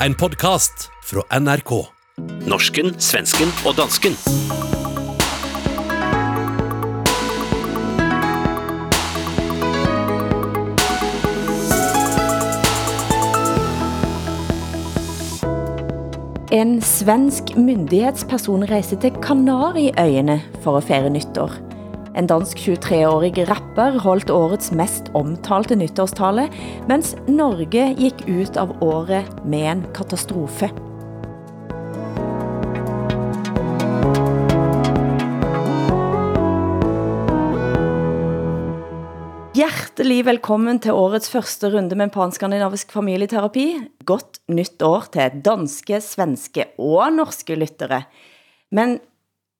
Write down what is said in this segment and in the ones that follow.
En podcast fra NRK. Norsken, svensken og dansken. En svensk myndighetsperson rejste til Kanariøyene for at fejre nytår. En dansk 23-årig rapper holdt årets mest omtalte nytårstale, mens Norge gik ut av året med en katastrofe. Hjertelig velkommen til årets første runde med panskandinavisk familieterapi. Godt nytt år til danske, svenske og norske lyttere. Men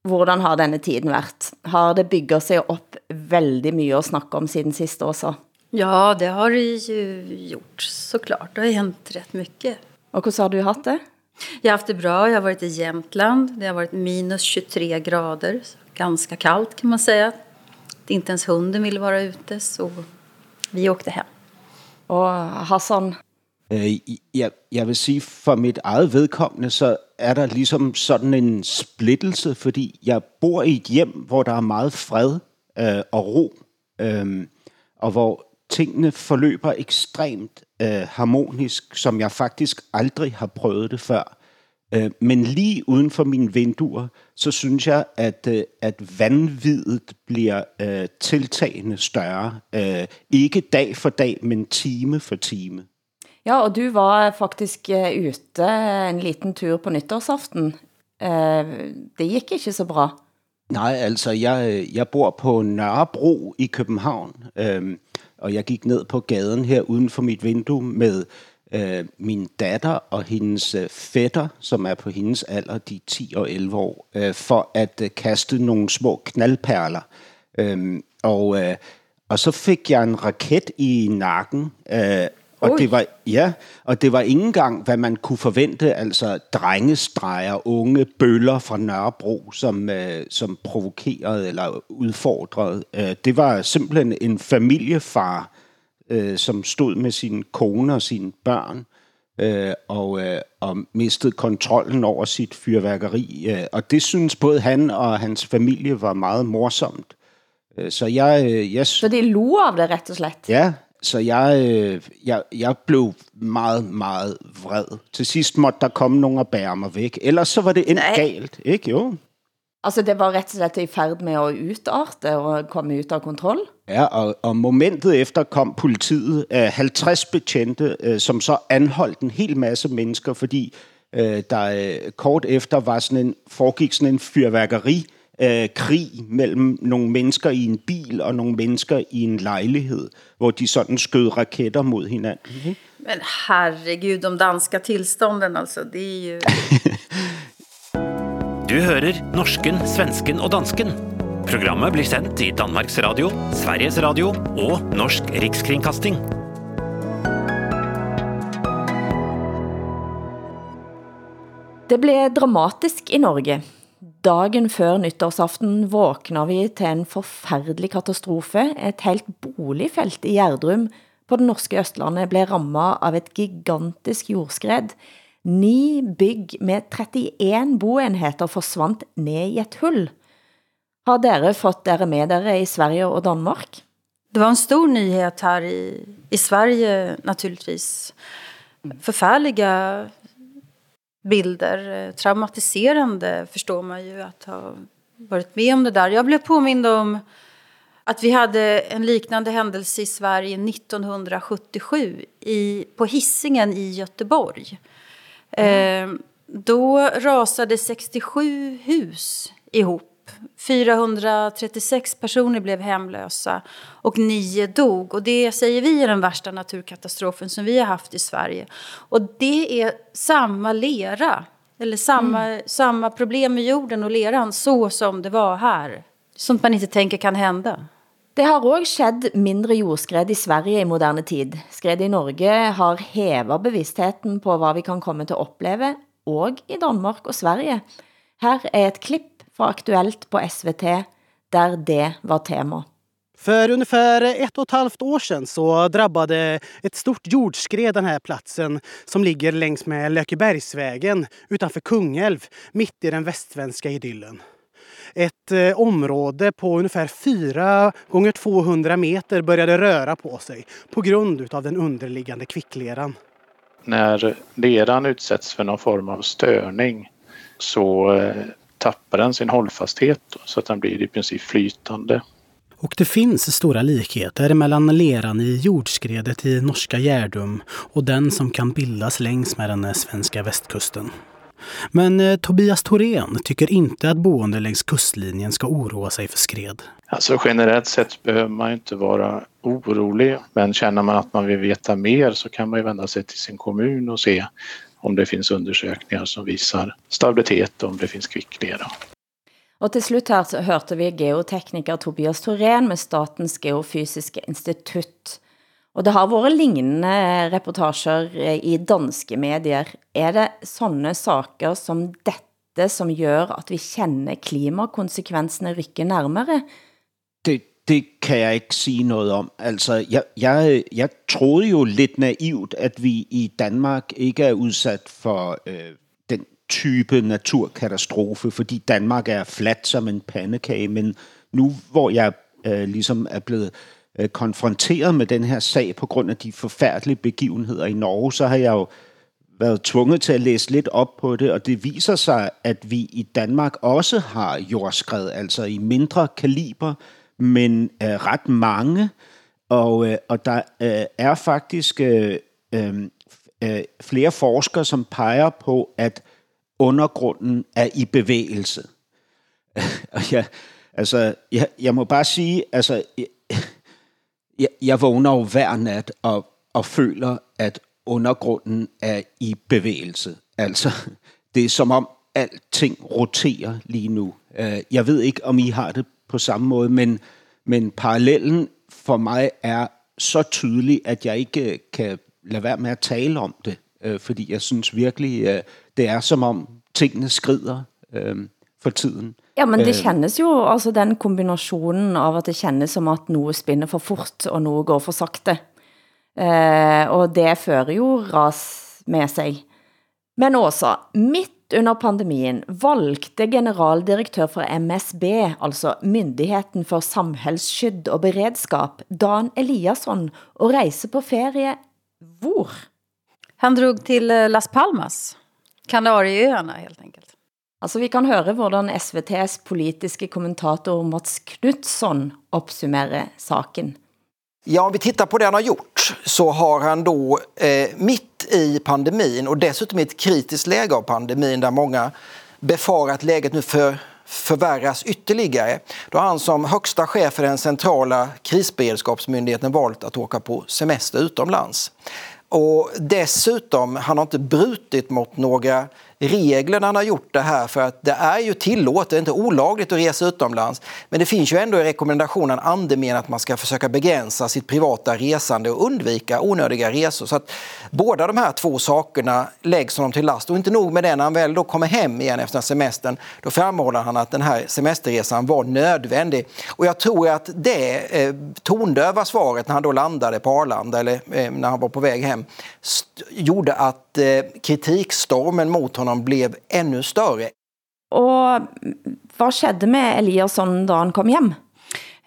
hvordan har denne tiden været? Har det bygget sig op väldigt mycket at snakke om siden sidst også? Ja, det har det ju gjort såklart. Det har hänt rätt mycket. Och hur har du haft det? Jag har haft det bra. Jag har varit i Jämtland. Det har varit minus 23 grader. Ganska kallt kan man säga. Inte ens hunden ville vara ute så vi åkte hem. Og Hassan? Øh, jeg, jeg vil sige, for mit eget vedkommende, så er der ligesom sådan en splittelse, fordi jeg bor i et hjem, hvor der er meget fred øh, og ro, øh, og hvor tingene forløber ekstremt øh, harmonisk, som jeg faktisk aldrig har prøvet det før. Øh, men lige uden for mine vinduer, så synes jeg, at, øh, at vanviddet bliver øh, tiltagende større. Øh, ikke dag for dag, men time for time. Ja, og du var faktisk eh, ute en liten tur på nytårsaften. Eh, det gik ikke så bra. Nej, altså jeg, eh, jeg bor på Nørrebro i København, øhm, og jeg gik ned på gaden her uden for mit vindue med øh, min datter og hendes øh, fætter, som er på hendes alder, de 10 og 11 år, øh, for at øh, kaste nogle små knaldperler. Øhm, og, øh, og så fik jeg en raket i nakken, øh, og det var ja, og det var ikke engang hvad man kunne forvente, altså drengestreger, unge bøller fra Nørrebro, som øh, som provokerede eller udfordrede. Øh, det var simpelthen en familiefar, øh, som stod med sin kone og sine børn øh, og øh, og mistede kontrollen over sit fyrværkeri, øh, og det synes både han og hans familie var meget morsomt. Øh, så jeg, øh, jeg Så det lo av det rett og slett? Ja, så jeg, øh, jeg, jeg blev meget, meget vred. Til sidst måtte der komme nogen og bære mig væk. Ellers så var det en galt, ikke jo? Altså det var rett og slett i færd med at utarte og komme ut av kontroll? Ja, og, og momentet efter kom politiet, øh, 50 betjente, øh, som så anholdt en hel masse mennesker, fordi øh, der øh, kort efter var sådan en, foregik sådan en fyrværkeri, øh, krig mellem nogle mennesker i en bil og nogle mennesker i en lejlighed, hvor de sådan skød raketter mod hinanden. Mm-hmm. Men herregud, de danska tillstånden altså, det er jo... Du hører norsken, svensken og dansken. Programmet blir sendt i Danmarks Radio, Sveriges Radio og Norsk Rikskringkasting. Det blev dramatisk i Norge. Dagen før nytårsaften vågner vi til en forfærdelig katastrofe. Et helt boligfelt i Gjerdrum på den norske Østlandet blev rammet av et gigantisk jordskred. Ni bygg med 31 boenheter forsvandt ned i et hull. Har dere fått dere med dere i Sverige og Danmark? Det var en stor nyhet här i, i Sverige naturligtvis. Förfärliga bilder. Traumatiserande förstår man ju att ha varit med om det där. Jag blev påmind om att vi hade en liknande händelse i Sverige 1977 i, på Hissingen i Göteborg. Mm. Eh, då rasade 67 hus ihop. 436 personer blev hemlösa och nio dog. Och det säger vi är den värsta naturkatastrofen som vi har haft i Sverige. Och det är samma lera, eller samma, mm. samma problem med jorden och leran, så som det var här. Sånt man inte tänker kan hända. Det har også skett mindre jordskred i Sverige i moderne tid. Skred i Norge har hævet bevisstheten på hvad vi kan komme til at opleve, og i Danmark og Sverige. Her er et klipp fra Aktuelt på SVT, der det var tema. För ungefär ett och ett halvt år sedan så drabbade ett stort jordskred den här platsen som ligger längs med Lökebergsvägen utanför Kungälv, mitt i den västsvenska idyllen. Ett eh, område på ungefär 4 gånger 200 meter började röra på sig på grund av den underliggande kvickleran. När leran utsätts för någon form av störning så eh, tappar den sin hållfasthet så att den blir i princip flytande. Och det finns stora likheter mellan leran i jordskredet i norska Gärdum och den som kan bildas längs med den svenska västkusten. Men eh, Tobias Thorén tycker inte att boende längs kustlinjen ska oroa sig för skred. Alltså generellt sett behöver man inte vara orolig men känner man att man vill veta mer så kan man ju vända sig till sin kommun och se om det finns undersökningar som visar stabilitet och om det finns kvicklera. Og til slut her så hørte vi geotekniker Tobias Thorén med Statens Geofysiske Institut. Og det har været lignende reportager i danske medier. Er det sådanne saker som dette, som gør, at vi kender klimakonsekvenserne rykke nærmere? Det, kan jeg ikke sige noget om. Altså, jeg, jeg, jeg troede jo lidt naivt, at vi i Danmark ikke er udsat for øh, den type naturkatastrofe, fordi Danmark er fladt som en pandekage, men nu hvor jeg øh, ligesom er blevet øh, konfronteret med den her sag på grund af de forfærdelige begivenheder i Norge, så har jeg jo været tvunget til at læse lidt op på det, og det viser sig, at vi i Danmark også har jordskred, altså i mindre kaliber, men øh, ret mange, og, øh, og der øh, er faktisk øh, øhm, øh, flere forskere, som peger på, at undergrunden er i bevægelse. og jeg, altså, jeg, jeg må bare sige, altså, jeg, jeg, jeg vågner jo hver nat og, og føler, at undergrunden er i bevægelse. Altså, det er som om alting roterer lige nu. Øh, jeg ved ikke, om I har det på samme måde, men, men parallellen for mig er så tydelig, at jeg ikke øh, kan lade være med at tale om det, øh, fordi jeg synes virkelig, det er som om tingene skrider for tiden. Ja, men det kännes jo, altså den kombinationen av at det kännes som at noget spinner for fort, og noget går for sakte. Eh, og det fører jo ras med sig. Men også, midt under pandemien valgte generaldirektør for MSB, altså Myndigheten for Samhällsskydd og Beredskap, Dan Eliasson, at rejse på ferie hvor? Han drog til eh, Las Palmas, Kanarieøerne helt enkelt. Altså vi kan høre hvordan SVT's politiske kommentator Mats Knutsson opsummerer saken. Ja, om vi tittar på det han har gjort så har han då eh, mitt i pandemin och dessutom i ett kritiskt läge av pandemin där många befarar att läget nu för, förvärras ytterligare. Då har han som högsta chef för den centrala krisberedskapsmyndigheten valt att åka på semester utomlands. Och dessutom, han har inte brutit mot några regler när han har gjort det här för att det är ju tillåtet, det är inte olagligt att resa utomlands. Men det finns ju ändå i rekommendationen andemenar att man ska försöka begränsa sitt privata resande och undvika onödiga resor. Så att båda de här två sakerna läggs honom till last. Och inte nog med det, när han väl då kommer hem igen efter semestern, då framhåller han att den här semesterresan var nödvändig. Och jag tror att det eh, tondöva svaret när han då landade på Arlanda, eller eh, när han var på väg hem, gjorde att eh, kritikstormen mot honom blev ännu större. Och vad skedde med Eliasson då han kom hem?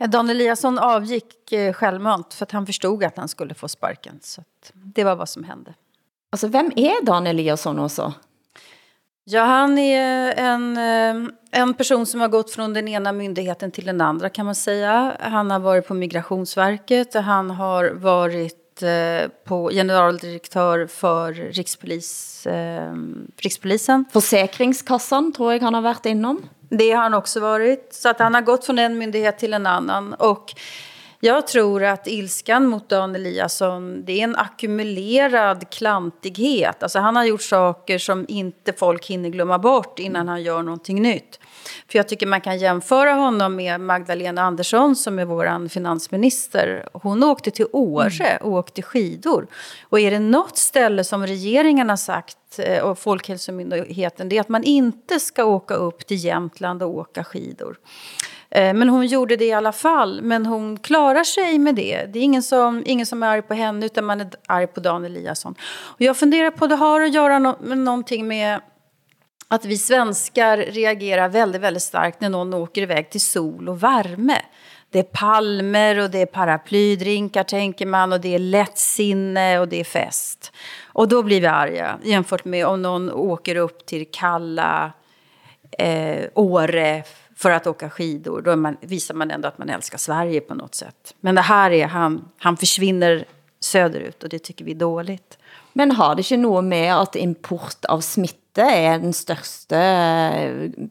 Dan Eliasson avgick eh, självmant för att han förstod att han skulle få sparken. Så det var vad som hände. Alltså, vem är Dan Eliasson också? Ja, han är en, eh, en person som har gått från den ena myndigheten till den andra kan man säga. Han har varit på Migrationsverket, han har varit Eh, på generaldirektör för Rikspolis, eh, Rikspolisen. Försäkringskassan tror jag han har varit inom. Det har han också varit. Så att han har gått från en myndighet till en annan. Och jag tror att ilskan mot Dan Eliasson, det är en ackumulerad klantighet. Alltså han har gjort saker som inte folk hinner glömma bort innan han gör någonting nytt. För jag tycker man kan jämföra honom med Magdalena Andersson som är vår finansminister. Hon åkte till Åre och åkte skidor. Och är det något ställe som regeringen har sagt sagt, eh, och Folkhälsomyndigheten, det är att man inte ska åka upp till Jämtland och åka skidor. Eh, men hon gjorde det i alla fall. Men hon klarar sig med det. Det är ingen som, ingen som är arg på henne utan man är arg på Dan Eliasson. Och jag funderar på, det har att göra no med någonting med att vi svenskar reagerar väldigt, väldigt starkt när någon åker iväg till sol och värme. Det är palmer och det är paraplydrinkar tänker man och det är lättsinne och det är fest. Och då blir vi arga jämfört med om någon åker upp till kalla eh, Åre för att åka skidor. Då man, visar man ändå att man älskar Sverige på något sätt. Men det här är, han, han försvinner söderut och det tycker vi är dåligt. Men har det inte något med att import av smitte är den största,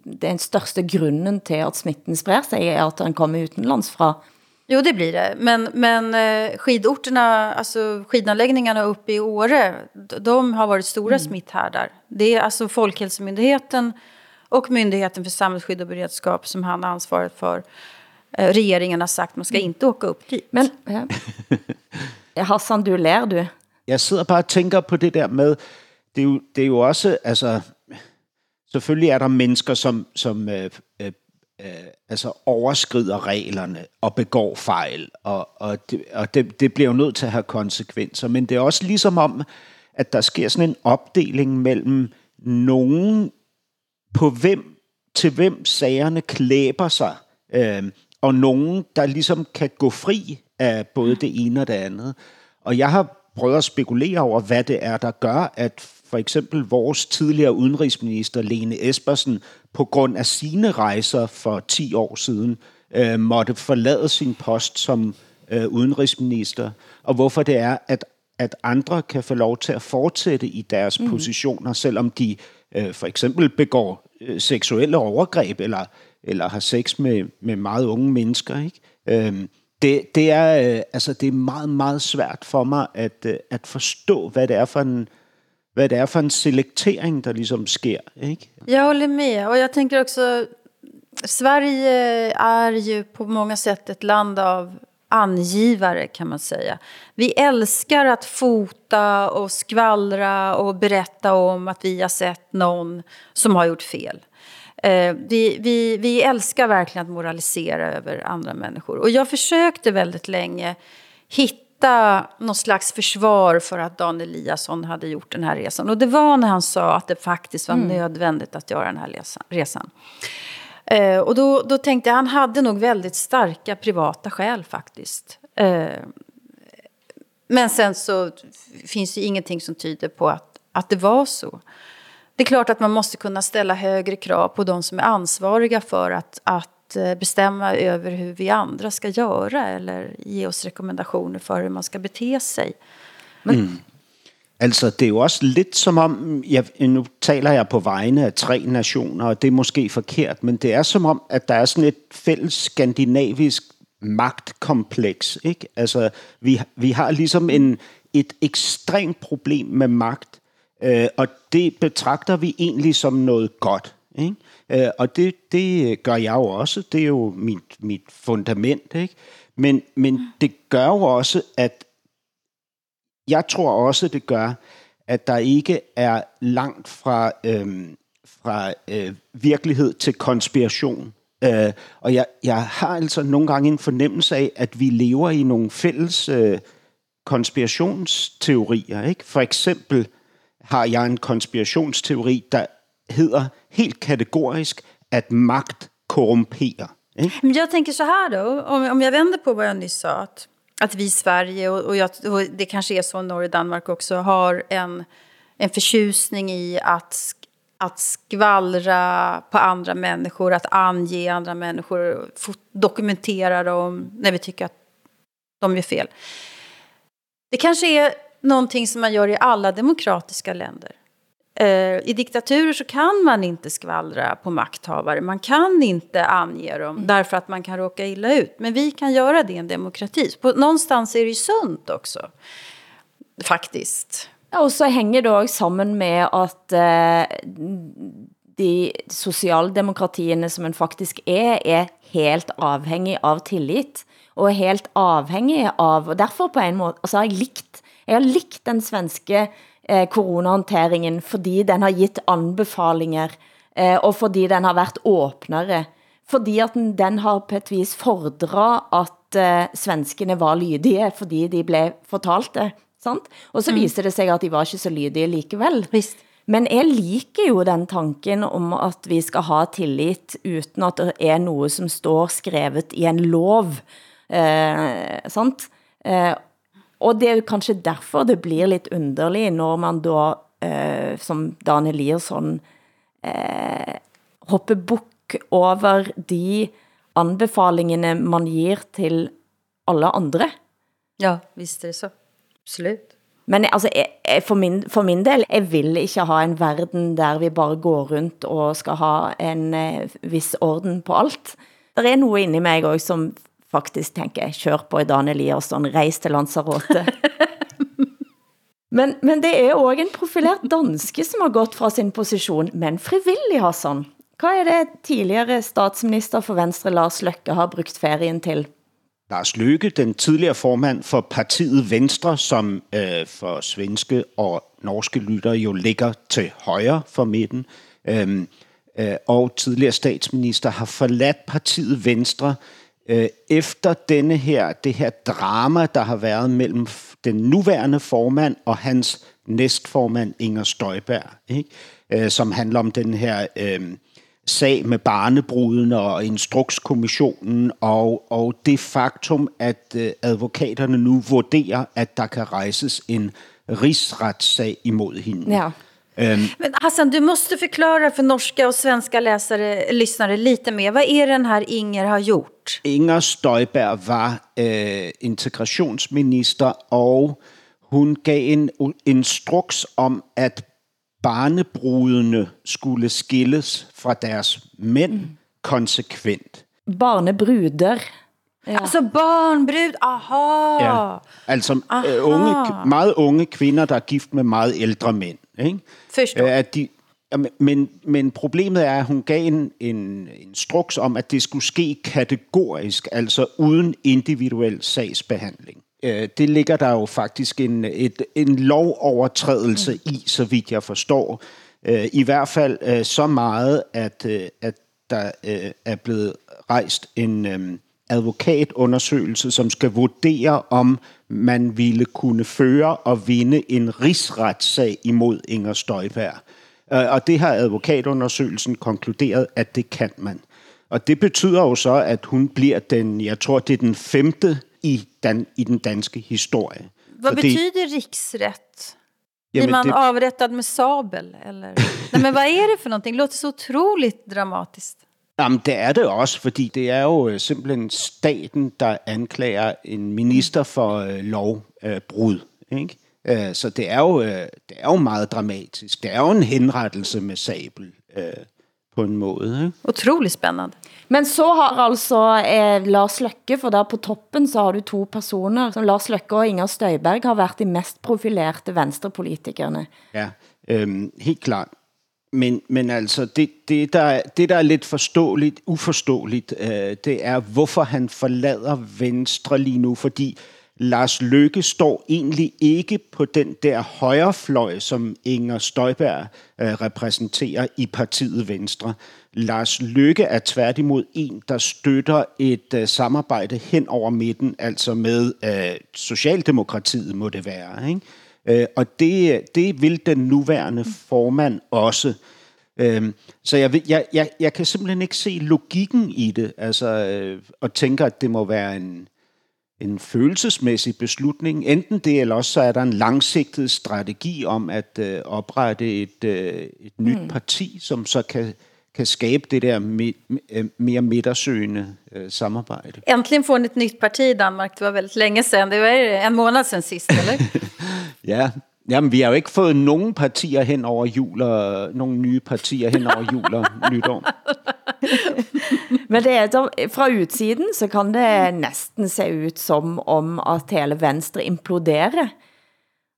den största grunden till att smitten sprer sig, är att den kommer utomlands från? Jo, det blir det. Men, men eh, skidorterna, alltså skidanläggningarna uppe i Åre, de har varit stora mm. smitthärdar. Det är alltså Folkhälsomyndigheten och Myndigheten för samhällsskydd och beredskap som han har ansvaret för. Eh, regeringen har sagt att man ska inte åka upp dit. Men ja. Hassan, du lär du. Jeg sidder bare og tænker på det der med, det er jo, det er jo også, altså, selvfølgelig er der mennesker, som, som øh, øh, øh, altså overskrider reglerne og begår fejl, og, og, det, og det, det bliver jo nødt til at have konsekvenser, men det er også ligesom om, at der sker sådan en opdeling mellem nogen på hvem, til hvem sagerne klæber sig, øh, og nogen, der ligesom kan gå fri af både det ene og det andet. Og jeg har prøvet at spekulere over, hvad det er, der gør, at for eksempel vores tidligere udenrigsminister Lene Espersen på grund af sine rejser for 10 år siden øh, måtte forlade sin post som øh, udenrigsminister, og hvorfor det er, at, at andre kan få lov til at fortsætte i deres mm. positioner, selvom de øh, for eksempel begår øh, seksuelle overgreb eller, eller har sex med, med meget unge mennesker. Ikke? Øhm, det, det, er, øh, altså, det er meget, meget svært for mig at, øh, at forstå, hvad det er for en, hvad det er for en selektering, der ligesom sker. Ikke? Jag håller med. Och jag tänker också, Sverige är ju på många sätt ett land av angivare kan man säga. Vi älskar att fota och skvallra och berätta om att vi har sett någon som har gjort fel. Eh, vi, vi, vi älskar verkligen att moralisera över andra människor. Och jag försökte väldigt länge hitta något slags försvar för att Dan Eliasson hade gjort den här resan. Och det var när han sa att det faktiskt var mm. nödvändigt att göra den här resan. Eh, och då, då tänkte jag, han hade nog väldigt starka privata skäl faktiskt. Eh, men sen så finns det ingenting som tyder på att, att det var så. Det är klart att man måste kunna ställa högre krav på de som är ansvariga för att, att eh, bestämma över hur vi andra ska göra eller ge oss rekommendationer för hur man ska bete sig. Men... Mm. Altså, det er jo også lidt som om, jeg, nu taler jeg på vegne af tre nationer, og det er måske forkert, men det er som om, at der er sådan et fælles skandinavisk magtkompleks. Ikke? Altså, vi, vi har ligesom en, et ekstremt problem med magt, Øh, og det betragter vi egentlig som noget godt. Ikke? Øh, og det, det gør jeg jo også. Det er jo mit, mit fundament. Ikke? Men, men det gør jo også, at jeg tror også, det gør, at der ikke er langt fra, øh, fra øh, virkelighed til konspiration. Øh, og jeg, jeg har altså nogle gange en fornemmelse af, at vi lever i nogle fælles øh, konspirationsteorier. Ikke? For eksempel har jeg en konspirationsteori, der hedder helt kategorisk, att makt korrumperar. Men jag tänker så här då, om, om jag vänder på vad jag nyss sa, att, att vi i Sverige, och, och, jag, och det kanske är så i Norge och Danmark också, har en, en förtjusning i att, att skvallra på andra människor, att ange andra människor, dokumentera dem när vi tycker att de gör fel. Det kanske är någonting som man gör i alla demokratiska länder. Eh, I diktaturer så kan man inte skvallra på makthavare. Man kan inte ange dem mm. därför att man kan råka illa ut. Men vi kan göra det i en demokrati. På, någonstans är det ju sunt också. Faktiskt. Ja, och så hänger det också samman med att eh, de socialdemokratierna som en faktisk är, är helt avhängig av tillit. Och helt avhängig av, och därför på en måte, alltså har jag likt jeg har likt den svenske eh, coronahåndteringen, fordi den har givet anbefalinger, eh, og fordi den har været åbnere, fordi at den, den har på et vis fordret at eh, svenskene var lydige, fordi de blev fortalt det. Sant? Og så mm. viser det sig, at de var ikke så lydige likevel. Visst. Men jeg liker jo den tanken om, at vi skal ha tillit, uden at det er noget, som står skrevet i en lov. Eh, sant? Eh, og det er jo kanskje derfor det blir lidt underligt, når man da, eh, som Daniel Liersson, eh, hopper buk over de anbefalingene man giver til alle andre. Ja, visst det så. Absolut. Men altså, jeg, jeg, for, min, for min del, jeg vil ikke ha en verden, der vi bare går rundt og skal ha en eh, vis orden på alt. Der er noget inde i mig også, som faktisk tænker, kør på i Dan Eliasson, rejs til Lanzarote. men, men det er også en profilert danske, som har gått fra sin position, men frivillig, Hassan. Hvad er det tidligere statsminister for Venstre, Lars Løkke, har brugt ferien til? Lars Løkke, den tidligere formand for partiet Venstre, som øh, for svenske og norske lytter jo ligger til højre for midten, øh, øh, og tidligere statsminister har forladt partiet Venstre øh, Øh, efter denne her, det her drama, der har været mellem den nuværende formand og hans næstformand Inger Støjberg, ikke? Øh, som handler om den her... Øh, sag med barnebruden og instrukskommissionen og, og det faktum, at øh, advokaterne nu vurderer, at der kan rejses en rigsretssag imod hende. Ja. Um, Men Hassan, du måste förklara för norska och svenska läsare, lyssnare lite mer. Vad är den här Inger har gjort? Inger Støjberg var øh, integrationsminister, og hun gav en instruks om, at barnebrudene skulle skilles fra deres mænd mm. konsekvent. Barnebruder. Ja. Altså barnbrud, aha. Ja, altså aha. Øh, unge, meget unge kvinder, der er gift med meget ældre mænd. Ikke? Forstår. Øh, at de, men, men problemet er, at hun gav en, en instruks om, at det skulle ske kategorisk, altså uden individuel sagsbehandling. Øh, det ligger der jo faktisk en, et, en lovovertrædelse mm. i, så vidt jeg forstår. Øh, I hvert fald så meget, at, at der er blevet rejst en advokatundersøgelse, som skal vurdere, om man ville kunne føre og vinde en rigsretssag imod Inger Støjberg. Og det har advokatundersøgelsen konkluderet, at det kan man. Og det betyder jo så, at hun bliver den, jeg tror det er den femte i, dan, i den danske historie. Vad Fordi, betyder riksrätt? Blir man det, avrättad med sabel? Eller? Nej, men vad är det för någonting? Det låter så otroligt dramatiskt. Jamen, det er det også, fordi det er jo øh, simpelthen staten, der anklager en minister for øh, lovbrud. Øh, ikke? Øh, så det er, jo, øh, det er jo meget dramatisk. Det er jo en henrettelse med sabel. Øh, på en måde. Ikke? Utrolig spændende. Men så har altså eh, Lars Løkke, for der på toppen så har du to personer, som Lars Løkke og Inger Støjberg har været de mest profilerte venstrepolitikerne. Ja, øhm, helt klart. Men, men altså, det, det, der, det der er lidt forståeligt, uforståeligt, øh, det er, hvorfor han forlader Venstre lige nu, fordi Lars Løkke står egentlig ikke på den der højrefløj, som Inger Støjberg øh, repræsenterer i partiet Venstre. Lars Løkke er tværtimod en, der støtter et øh, samarbejde hen over midten, altså med øh, Socialdemokratiet må det være. Ikke? Øh, og det, det vil den nuværende formand også. Øh, så jeg, jeg, jeg, jeg kan simpelthen ikke se logikken i det, altså, øh, og tænker, at det må være en en følelsesmæssig beslutning. Enten det, eller også så er der en langsigtet strategi om at øh, oprette et, øh, et nyt mm. parti, som så kan, kan skabe det der me, mere midtersøgende øh, samarbejde. Äntligen får et nyt parti i Danmark. Det var väldigt længe siden. Det var en måned siden sidst, eller? ja, Jamen, vi har jo ikke fået nogen partier hen over jul og nogle nye partier hen over jul og nytår. Men det er, fra utsiden så kan det næsten se ud som om at hele Venstre imploderer.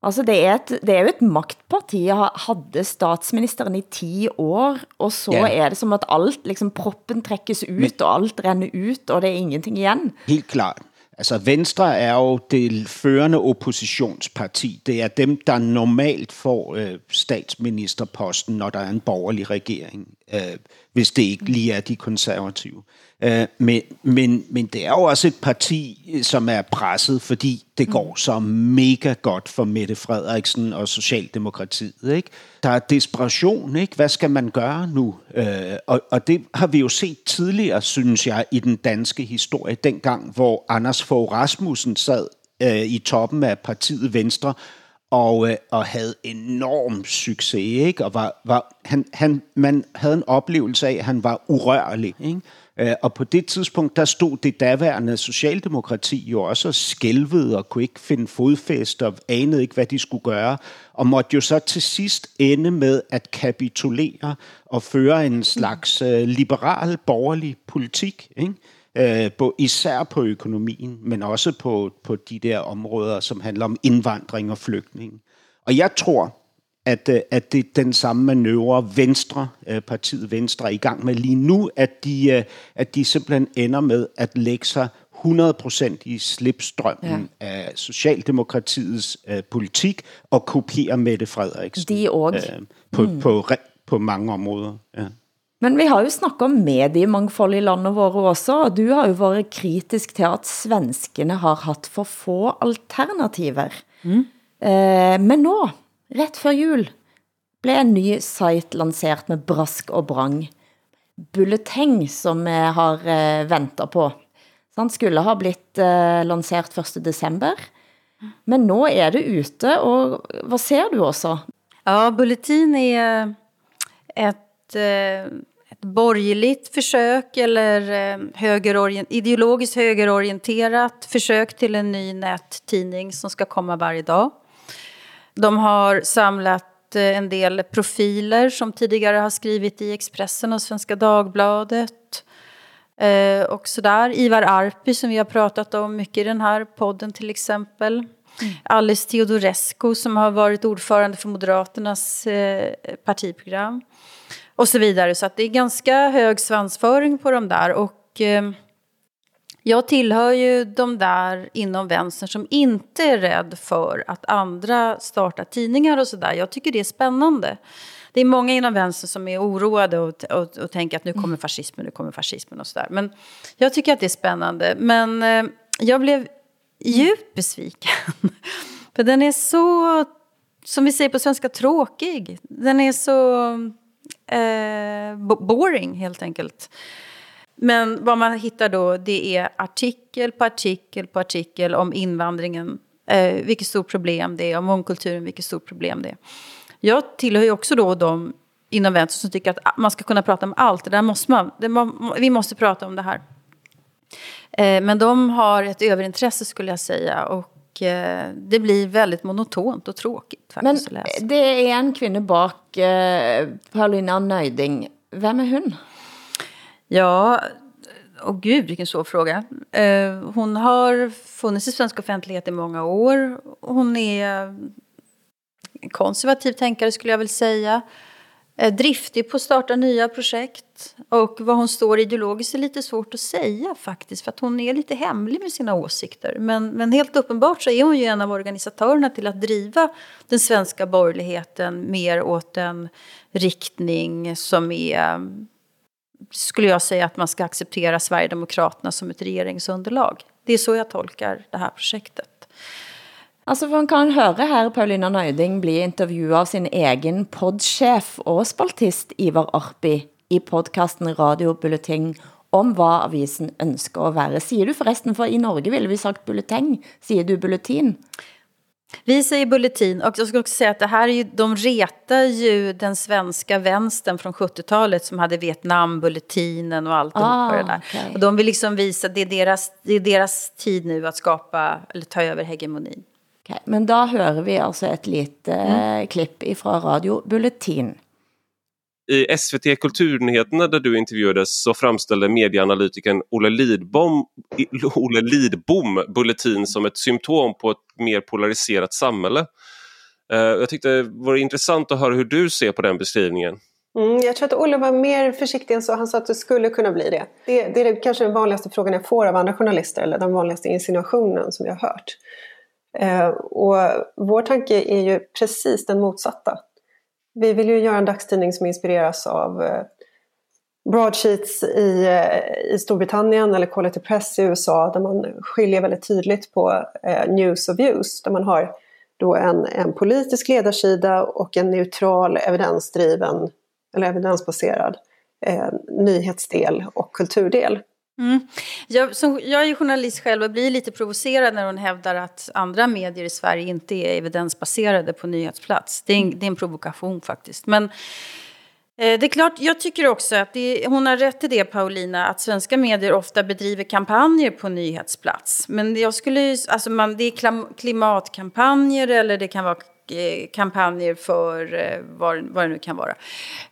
Altså det er, et, det er jo et magtparti. Jeg havde statsministeren i 10 år, og så ja. er det som at alt, liksom proppen trækkes ut, Men, og alt renner ut, og det er ingenting igen. Helt klart. Altså Venstre er jo det førende oppositionsparti. Det er dem, der normalt får øh, statsministerposten, når der er en borgerlig regering, øh, hvis det ikke lige er de konservative. Øh, men, men, men det er jo også et parti, som er presset, fordi det mm. går så mega godt for Mette Frederiksen og Socialdemokratiet. Ikke? Der er desperation. Ikke? Hvad skal man gøre nu? Øh, og, og det har vi jo set tidligere, synes jeg, i den danske historie, dengang, hvor Anders Fogh Rasmussen sad øh, i toppen af partiet Venstre, og, øh, og havde enorm succes, ikke? Og var, var, han, han, man havde en oplevelse af, at han var urørlig, ikke? Øh, og på det tidspunkt, der stod det daværende Socialdemokrati jo også og skælvede og kunne ikke finde fodfæst og anede ikke, hvad de skulle gøre. Og måtte jo så til sidst ende med at kapitulere og føre en slags øh, liberal borgerlig politik. Ikke? Øh, på, især på økonomien, men også på, på de der områder, som handler om indvandring og flygtning. Og jeg tror, at, øh, at det er den samme manøvre Venstre, øh, partiet Venstre er i gang med lige nu, at de, øh, at de simpelthen ender med at lægge sig 100% i slipstrømmen ja. af Socialdemokratiets uh, politik og kopiere Mette Frederiksen. De og. Uh, på, mm. på, på, på mange områder. Ja. Men vi har jo snakket om mediemangfold i landet våre også, og du har jo været kritisk til at svenskene har haft for få alternativer. Mm. Uh, men nå Rätt før jul blev en ny site lanceret med brask og brang. Bulleteng, som jeg har eh, ventet på. Så han skulle ha blitt uh, 1. december. Men nu er det ute, og hvad ser du også? Ja, Bulletin eh, är ett, ett eh, borgerligt försök eller högerorient, ideologiskt högerorienterat försök till en ny nättidning som ska komma varje dag. De har samlat eh, en del profiler som tidigare har skrivit i Expressen och Svenska Dagbladet. Eh, och sådär. Ivar Arpi som vi har pratat om mycket i den här podden till exempel. Mm. Alice Teodorescu som har varit ordförande för Moderaternas eh, partiprogram. Och så vidare. Så att det är ganska hög svansföring på de där. Och... Eh, jag tillhör ju de där inom vänstern som inte är rädd för att andra startar tidningar och sådär. Jag tycker det är spännande. Det är många inom vänstern som är oroade och, och, och tänker att nu kommer fascismen, nu kommer fascismen och sådär. Men jag tycker att det är spännande. Men eh, jag blev djupt besviken. för den är så, som vi säger på svenska, tråkig. Den är så eh, boring helt enkelt. Men vad man hittar då det är artikel på artikel på artikel om invandringen. Eh, vilket stort problem det är, om mångkulturen, vilket stort problem det är. Jag tillhör ju också då de inom vänster som tycker att man ska kunna prata om allt. Det där måste man, det, vi måste prata om det här. Eh, men de har ett överintresse skulle jag säga. Och eh, det blir väldigt monotont och tråkigt. Faktiskt, Men det är en kvinna bak, eh, Paulina Nöjding. Vem är hon? Ja, och gud vilken svår fråga. Eh, hon har funnits i svensk offentlighet i många år. Hon är konservativ tänkare skulle jag väl säga. Eh, driftig på att starta nya projekt. Och vad hon står ideologiskt är lite svårt att säga faktiskt. För att hon är lite hemlig med sina åsikter. Men, men helt uppenbart så är hon ju en av organisatörerna till att driva den svenska borgerligheten mer åt en riktning som är skulle jag säga att man ska acceptera Sverigedemokraterna som ett regeringsunderlag. Det är så jag tolkar det här projektet. Altså, man kan høre her Paulina Nøyding bli intervjuet av sin egen podchef og spaltist Ivar Arpi i podcasten Radio Bulletin om hvad avisen ønsker at være. Siger du forresten, for i Norge ville vi sagt bulletin, siger du bulletin? Vi säger bulletin och jag ska också säga att det här är ju, de retar ju den svenska vänstern från 70-talet som hade Vietnambulletinen och allt ah, det där. Okay. Och de vill liksom visa, det är, deras, det är deras tid nu att skapa eller ta över hegemonin. Okay. Men då hör vi alltså ett litet mm. klipp ifrån Radio Bulletin. I SVT Kulturnyheterna där du intervjuades så framställde medieanalytikern Olle Lidbom, Olle Lidbom Bulletin som ett symptom på ett mer polariserat samhälle. Eh, jag tyckte det var intressant att höra hur du ser på den beskrivningen. Mm, jag tror att Olle var mer försiktig än så. Han sa att det skulle kunna bli det. Det, det är kanske den vanligaste frågan jag får av andra journalister, eller den vanligaste insinuationen som jag har hört. Eh, och vår tanke är ju precis den motsatta. Vi vill ju göra en dagstidning som inspireras av eh, broadsheets i, eh, i Storbritannien eller Quality Press i USA där man skiljer väldigt tydligt på eh, news och views. Där man har då en, en politisk ledarsida och en neutral evidensdriven eller evidensbaserad eh, nyhetsdel och kulturdel. Mm. Jag, som, jag är journalist själv och blir lite provocerad när hon hävdar att andra medier i Sverige inte är evidensbaserade på nyhetsplats. Det är en, det är en provokation faktiskt. Men eh, det är klart, jag tycker också att det, hon har rätt i det Paulina, att svenska medier ofta bedriver kampanjer på nyhetsplats. Men jag skulle, alltså man, det är klimatkampanjer eller det kan vara eh, kampanjer för eh, vad, vad det nu kan vara.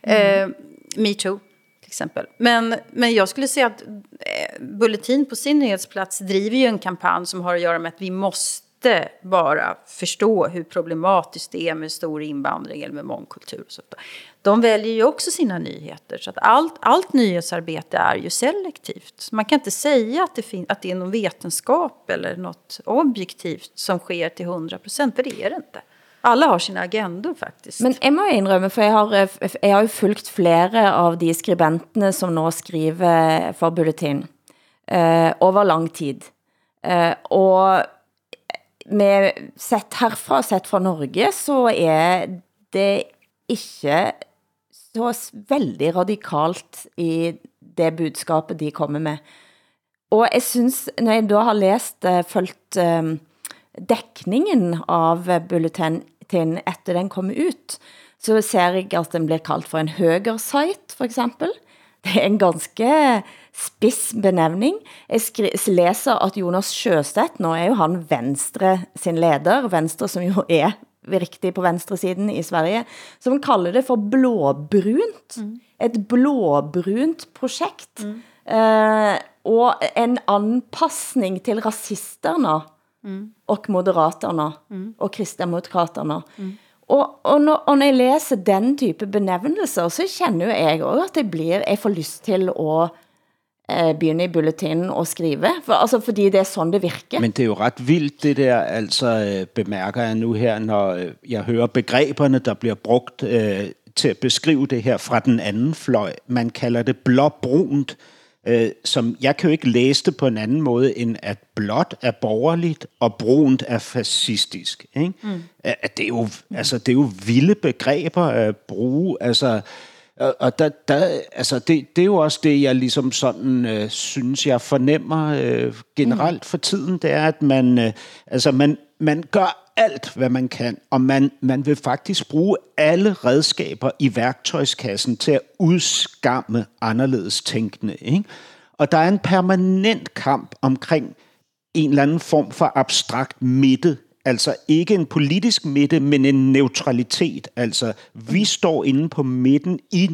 Mm. Eh, Metoo till exempel. Men, men jag skulle säga att eh, Bulletin på sin nyhetsplats driver ju en kampanj som har att göra med att vi måste bara förstå hur problematiskt det är med stor invandring eller med mångkultur. Och så. De väljer ju också sina nyheter. Så att allt, allt nyhetsarbete är ju selektivt. Man kan inte säga att det, fin- att det är någon vetenskap eller något objektivt som sker till 100 procent, för det är det inte. Alla har sina agendor faktisk. Men jeg må indrømme, for jeg har, jeg har jo fulgt flere av de skribentene, som nå skriver for Bulletin, eh, over lang tid. Eh, og med, sett herfra, sett fra Norge, så er det ikke så veldig radikalt i det budskapet de kommer med. Og jeg synes, når jeg da har læst, uh, eh, følt uh, eh, dækningen av bulletin etter den kom ut, så ser jeg at den bliver kaldt for en høgersite, for eksempel. Det er en ganske spids benævning. Jeg læser at Jonas Sjøstedt, nå er jo han Venstre sin leder, Venstre som jo er riktig på venstresiden i Sverige, som kalder det for blåbrunt. Mm. Et blåbrunt projekt. Mm. Eh, og en anpassning til rasisterna mm. och moderaterna mm. och kristdemokraterna. Mm. Og, og, når, og når jeg læser den type benævnelser, så känner jeg også at jeg, blir, jeg får lyst til at eh, begynde i bulletinen og skrive, for, altså fordi det er sådan det virker. Men det er jo ret vildt det der, altså øh, bemærker jeg nu her, når øh, jeg hører begreberne, der bliver brugt øh, til at beskrive det her fra den anden fløj. Man kalder det blåbrunt, øh, som jeg kan jo ikke læse det på en anden måde, end at blåt er borgerligt, og brunt er fascistisk. Ikke? Mm. At det, er jo, altså, det er jo vilde begreber at bruge. Altså, og der, der, altså det, det er jo også det, jeg ligesom sådan øh, synes, jeg fornemmer øh, generelt for tiden, det er, at man, øh, altså man, man gør alt, hvad man kan, og man, man vil faktisk bruge alle redskaber i værktøjskassen til at udskamme anderledes tænkende. Ikke? Og der er en permanent kamp omkring en eller anden form for abstrakt midte, altså ikke en politisk midte, men en neutralitet. Altså, vi står inde på midten i,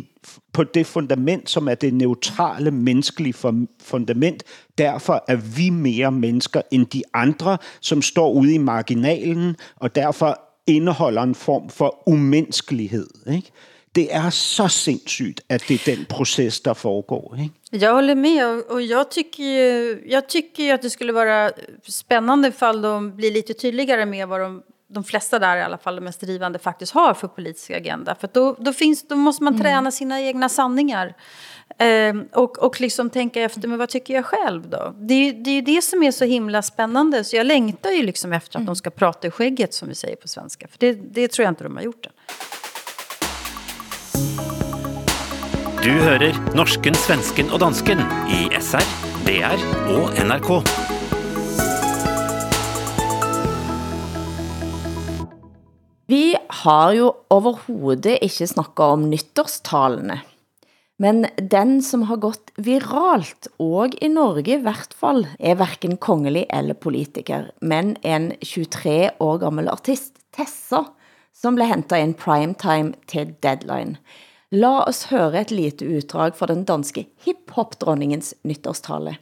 på det fundament, som er det neutrale menneskelige fundament. Derfor er vi mere mennesker end de andre, som står ude i marginalen, og derfor indeholder en form for umenneskelighed. Ikke? Det är så sindssygt att det är den process där foregår. Ikke? Jag håller med och jag tycker, ju, jag tycker ju att det skulle vara spännande ifall de blir lite tydligare med vad de, de flesta där i alla fall, de mest drivande, faktiskt har för politisk agenda. För då, då, finns, då måste man träna mm. sina egna sanningar. Eh, och, och liksom tänka efter, men vad tycker jag själv då? Det är, det är ju det som är så himla spännande. Så jag längtar ju liksom efter att mm. de ska prata i skägget som vi säger på svenska. För det, det tror jag inte de har gjort än. Du hører norsken, svensken og dansken i SR, DR og NRK. Vi har jo overhovedet ikke snakket om nytårstalene. Men den som har gått viralt, og i Norge i hvert fall, er hverken kongelig eller politiker, men en 23 år gammel artist, Tessa, som blev hentet i en primetime til Deadline. La oss høre et lite utdrag fra den danske hiphop-dronningens nytårstale.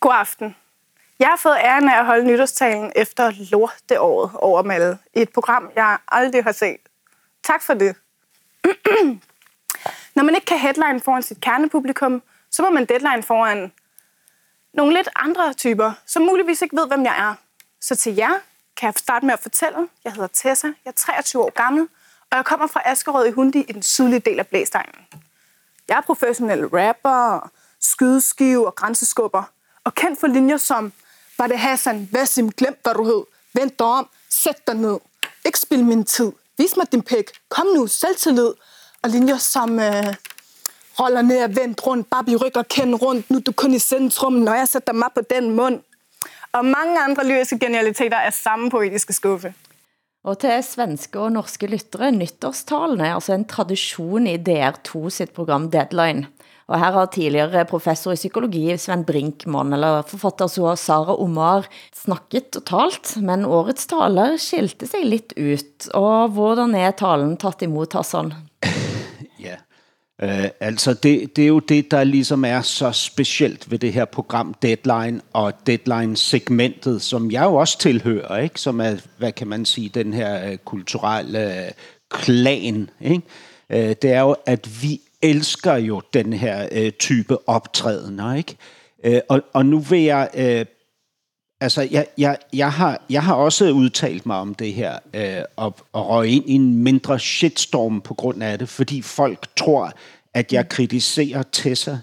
God aften. Jeg har fået æren af at holde nytårstalen efter lorteåret over Malle i et program, jeg aldrig har set. Tak for det. Når man ikke kan headline foran sit kernepublikum, så må man deadline foran nogle lidt andre typer, som muligvis ikke ved, hvem jeg er. Så til jer kan jeg starte med at fortælle. Jeg hedder Tessa, jeg er 23 år gammel, og jeg kommer fra Askerød i Hundi i den sydlige del af Blæstegnen. Jeg er professionel rapper, skydeskive og grænseskubber, og kendt for linjer som, var det Hassan, Vassim, glem hvad du hed, Vend dig om, sæt dig ned, ikke spil min tid, vis mig din pæk, kom nu, selvtillid, og linjer som, øh, holder ned og vendt rundt, Barbie rykker kend rundt, nu er du kun i centrum, når jeg sætter mig på den mund. Og mange andre lyriske genialiteter er samme poetiske skuffe. Og til svenske og norske lyttere, nytårstalen er altså en tradition i DR2 sitt program Deadline. Og her har tidligere professor i psykologi Sven Brinkmann, eller forfatter så Sara Omar, snakket og talt, men årets taler skilte sig lidt ut. Og hvordan er talen taget imod Hassan? Øh, altså det, det er jo det, der ligesom er så specielt ved det her program Deadline og Deadline-segmentet, som jeg jo også tilhører, ikke? som er, hvad kan man sige, den her øh, kulturelle øh, klan. Ikke? Øh, det er jo, at vi elsker jo den her øh, type optrædener, ikke? Øh, og, og nu vil jeg... Øh, altså, jeg, jeg, jeg, har, jeg har også udtalt mig om det her, øh, og, og røg ind i en mindre shitstorm på grund af det, fordi folk tror, at jeg kritiserer Tessa.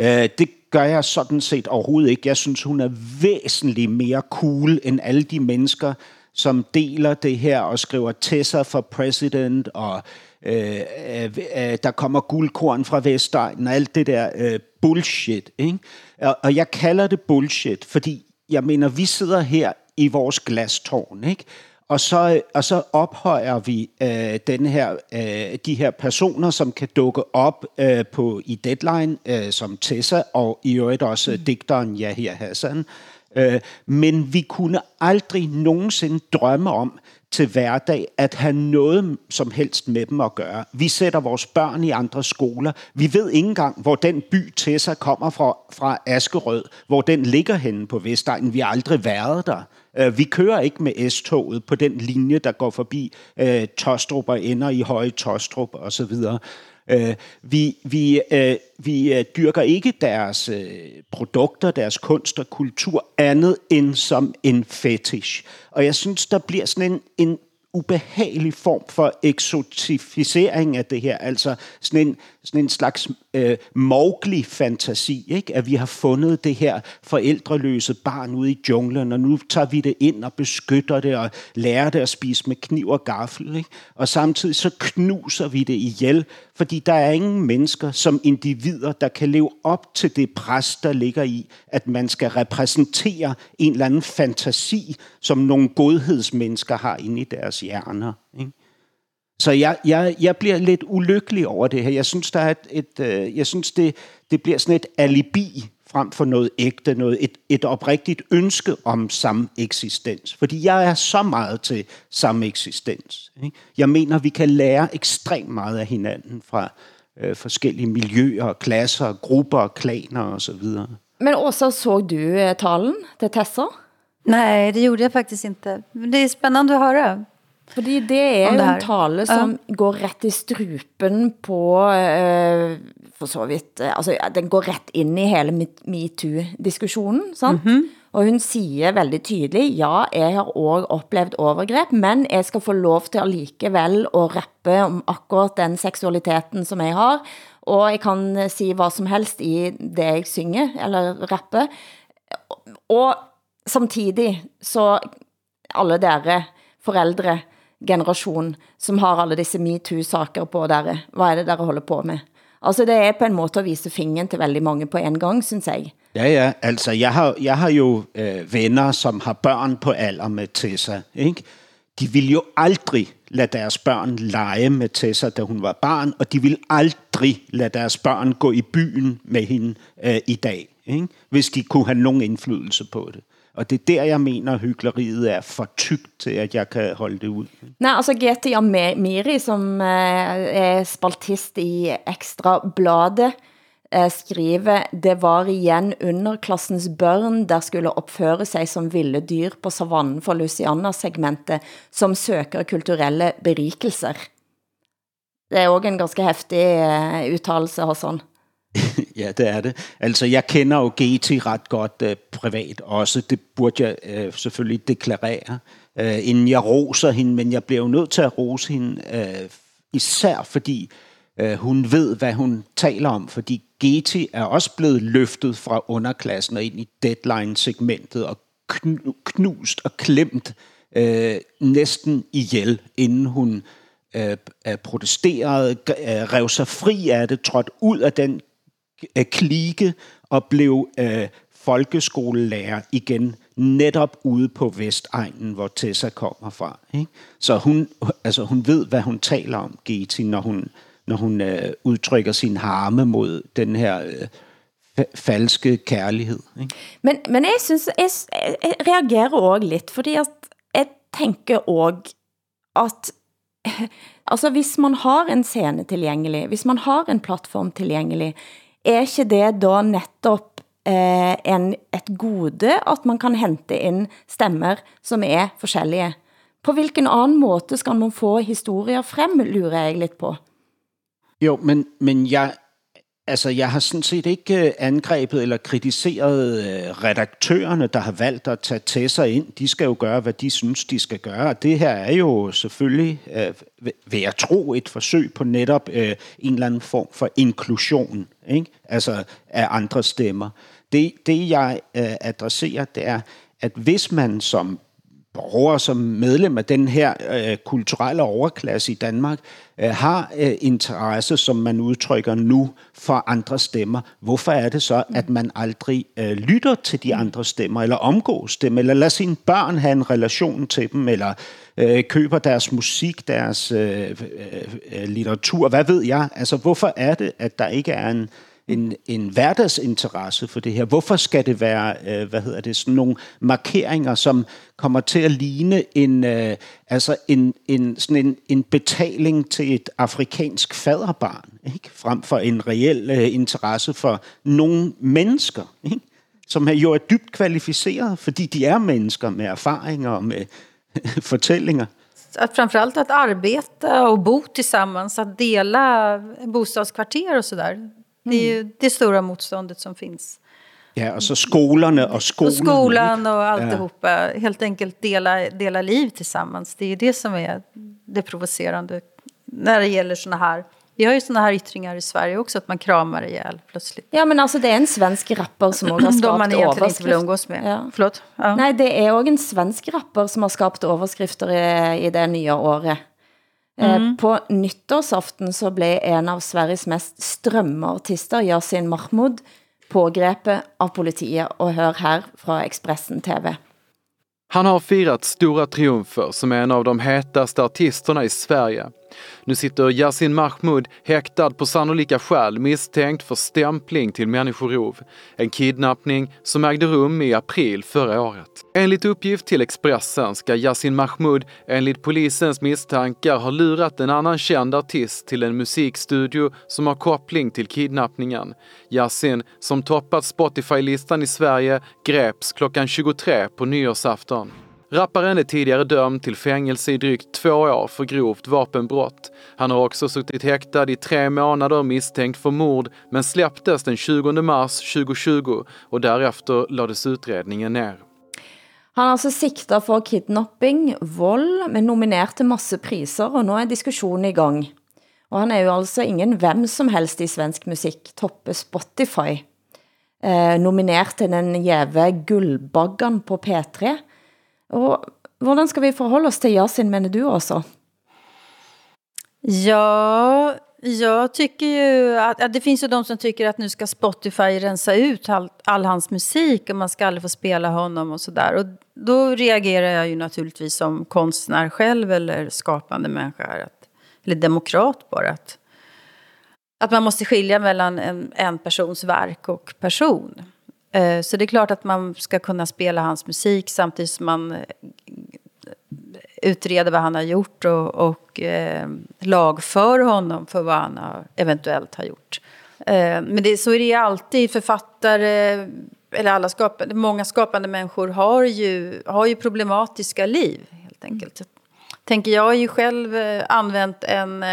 Øh, det gør jeg sådan set overhovedet ikke. Jeg synes, hun er væsentligt mere cool end alle de mennesker, som deler det her og skriver Tessa for president og øh, øh, der kommer guldkorn fra Vestegnen og alt det der øh, bullshit. Ikke? Og, og jeg kalder det bullshit, fordi jeg mener, vi sidder her i vores glastårn, ikke? Og så, og så ophøjer vi øh, den her, øh, de her personer, som kan dukke op øh, på i Deadline, øh, som Tessa, og i øvrigt også mm. digteren Yahya Hassan. Øh, Øh, men vi kunne aldrig nogensinde drømme om, til hverdag at have noget som helst med dem at gøre. Vi sætter vores børn i andre skoler. Vi ved ikke engang, hvor den by Tessa kommer fra, fra Askerød, hvor den ligger henne på Vestegnen. Vi har aldrig været der. Øh, vi kører ikke med S-toget på den linje, der går forbi øh, uh, Tostrup og ender i Høje Tostrup osv. Øh, vi vi, øh, vi øh, dyrker ikke deres øh, produkter, deres kunst og kultur andet end som en fetish. Og jeg synes, der bliver sådan en, en ubehagelig form for eksotificering af det her. Altså sådan en, sådan en slags øh, moglig fantasi, ikke? at vi har fundet det her forældreløse barn ude i junglen, og nu tager vi det ind og beskytter det og lærer det at spise med kniv og gaffel. Ikke? Og samtidig så knuser vi det ihjel, fordi der er ingen mennesker som individer, der kan leve op til det pres, der ligger i, at man skal repræsentere en eller anden fantasi, som nogle godhedsmennesker har inde i deres hjerner. Ikke? Så jeg, jeg, jeg bliver lidt ulykkelig over det her. Jeg synes, der er et, et, øh, jeg synes det, det bliver sådan et alibi frem for noget ægte, noget, et, et oprigtigt ønske om sameksistens. Fordi jeg er så meget til sameksistens. Ikke? Jeg mener, vi kan lære ekstremt meget af hinanden fra øh, forskellige miljøer, klasser, grupper, klaner osv. Men også så du øh, talen til Tessa? Nej, det gjorde jeg faktisk inte. Men det är spännande att höra. Fordi det er jo en tale som ja. går ret i strupen på, øh, for så vidt, altså den går ret ind i hele MeToo-diskussionen, sant? Mm -hmm. Og hun siger veldig tydeligt, ja, jeg har også oplevet overgreb, men jeg skal få lov til allikevel at rappe om akkurat den seksualiteten, som jeg har, og jeg kan sige hvad som helst i det jeg synger, eller rappe. Og samtidig så alle dere forældre, generation som har alle disse MeToo-saker på dere. Hvad er det, dere holder på med? Altså, det er på en måde at vise fingeren til veldig mange på en gang, synes jeg. Ja, ja. Altså, jeg har, jeg har jo øh, venner, som har børn på alder med Tessa, ikke? De ville jo aldrig lade deres børn lege med Tessa, da hun var barn, og de ville aldrig lade deres børn gå i byen med hende øh, i dag, ikke? hvis de kunne have nogen indflydelse på det. Og det er der, jeg mener, hyggeleriet er for tykt til, at jeg kan holde det ud. Nej, altså G.T. Amiri, som eh, er spaltist i Ekstra Bladet, eh, skriver, det var igen underklassens børn, der skulle opføre sig som vilde dyr på savannen for Luciana-segmentet, som søger kulturelle berikelser. Det er også en ganske hæftig uh, eh, uttalelse, Hassan. ja, det er det. Altså, jeg kender jo GT ret godt øh, privat også. Det burde jeg øh, selvfølgelig deklarere, øh, inden jeg roser hende. Men jeg bliver jo nødt til at rose hende, øh, især fordi øh, hun ved, hvad hun taler om. Fordi GT er også blevet løftet fra underklassen og ind i deadline-segmentet og knust og klemt øh, næsten ihjel, inden hun øh, protesterede, øh, rev sig fri af det, trådte ud af den klike og blev øh, folkeskolelærer igen, netop ude på Vestegnen, hvor Tessa kommer fra. Ikke? Så hun, altså, hun ved, hvad hun taler om, Geti, når hun, når hun øh, udtrykker sin harme mod den her øh, falske kærlighed. Ikke? Men, men jeg synes, jeg, jeg reagerer også lidt, fordi jeg, jeg tænker også, at altså hvis man har en scene tilgængelig, hvis man har en platform tilgængelig, er ikke det da netop eh, en, et gode, at man kan hente ind stemmer, som er forskellige? På hvilken anden måde skal man få historier frem, lurer jeg lidt på. Jo, men, men jeg, Altså, jeg har sådan set ikke øh, angrebet eller kritiseret øh, redaktørerne, der har valgt at tage til sig ind. De skal jo gøre, hvad de synes, de skal gøre. Det her er jo selvfølgelig, øh, vil jeg tro, et forsøg på netop øh, en eller anden form for inklusion ikke? Altså, af andre stemmer. Det, det jeg adresserer, det er, at hvis man som borger, som medlem af den her øh, kulturelle overklasse i Danmark, øh, har øh, interesse, som man udtrykker nu, for andre stemmer. Hvorfor er det så, at man aldrig øh, lytter til de andre stemmer, eller omgås dem, eller lader sine børn have en relation til dem, eller øh, køber deres musik, deres øh, øh, litteratur, hvad ved jeg? Altså, hvorfor er det, at der ikke er en en, en hverdagsinteresse for det her. Hvorfor skal det være, øh, hvad hedder det, sådan nogle markeringer, som kommer til at ligne en, øh, altså en, en, sådan en, en betaling til et afrikansk faderbarn, ikke? frem for en reel øh, interesse for nogle mennesker, ikke? som jo er dybt kvalificeret, fordi de er mennesker med erfaringer og med fortællinger. Att framförallt att arbeta och bo tillsammans, att dela bostadskvarter och sådär. Det är ju det stora motståndet som finns. Ja, och så skolorna och skolan. Och skolan och alltihopa. Ja. Helt enkelt dela, dela liv tillsammans. Det är det som är det provocerande när det gäller såna här vi har ju såna här yttringar i Sverige också, att man kramar ihjäl plötsligt. Ja, men alltså det är en svensk rapper som har skapat De man egentligen inte vill umgås med. Ja. Förlåt? Ja. Nej, det är också en svensk rapper som har skapat överskrifter i, i det nya året. Mm. På nyttårsaften så blev en av Sveriges mest strømmeartister, Yasin Mahmoud, pågrepet av politiet. Och hör här från Expressen TV. Han har firat stora triumfer som en av de hetaste artisterna i Sverige. Nu sitter Yasin Mahmoud häktad på sannolika skäl misstänkt för stämpling till människorov. En kidnappning som ägde rum i april förra året. Enligt uppgift till Expressen ska Yasin Mahmoud enligt polisens misstankar ha lurat en annan känd artist till en musikstudio som har koppling till kidnappningen. Yasin, som toppat Spotify-listan i Sverige, greps klockan 23 på nyårsafton. Rapparen är tidigare dömd till fängelse i drygt två år för grovt vapenbrott. Han har också suttit häktad i tre månader misstänkt för mord men släpptes den 20 mars 2020 och därefter lades utredningen ner. Han er altså sigtet for kidnapping, vold, men nominert til masse priser, og nu er diskussionen i gang. Og han er jo altså ingen hvem som helst i svensk musik, toppe Spotify. Eh, nominert til den jæve guldbaggan på P3, og hvordan ska vi förhålla oss till Yasin, menar du også? Ja, jag tycker ju att, att det finns ju de som tycker att nu ska Spotify rensa ut all, all hans musik och man ska aldrig få spela honom och sådär. Och då reagerar jag ju naturligtvis som konstnär själv eller skapande människa, att, eller demokrat bara. Att, att man måste skilja mellan en, en persons verk och person. Eh, så det är klart att man ska kunna spela hans musik samtidigt som man eh, utreder vad han har gjort och, och eh, lagför honom för vad han har, eventuellt har gjort. Eh, men det, så är det ju alltid. Författare, eller alla skapande, många skapande människor har ju, har ju problematiska liv helt enkelt. Mm. Tänker jag har ju själv eh, använt en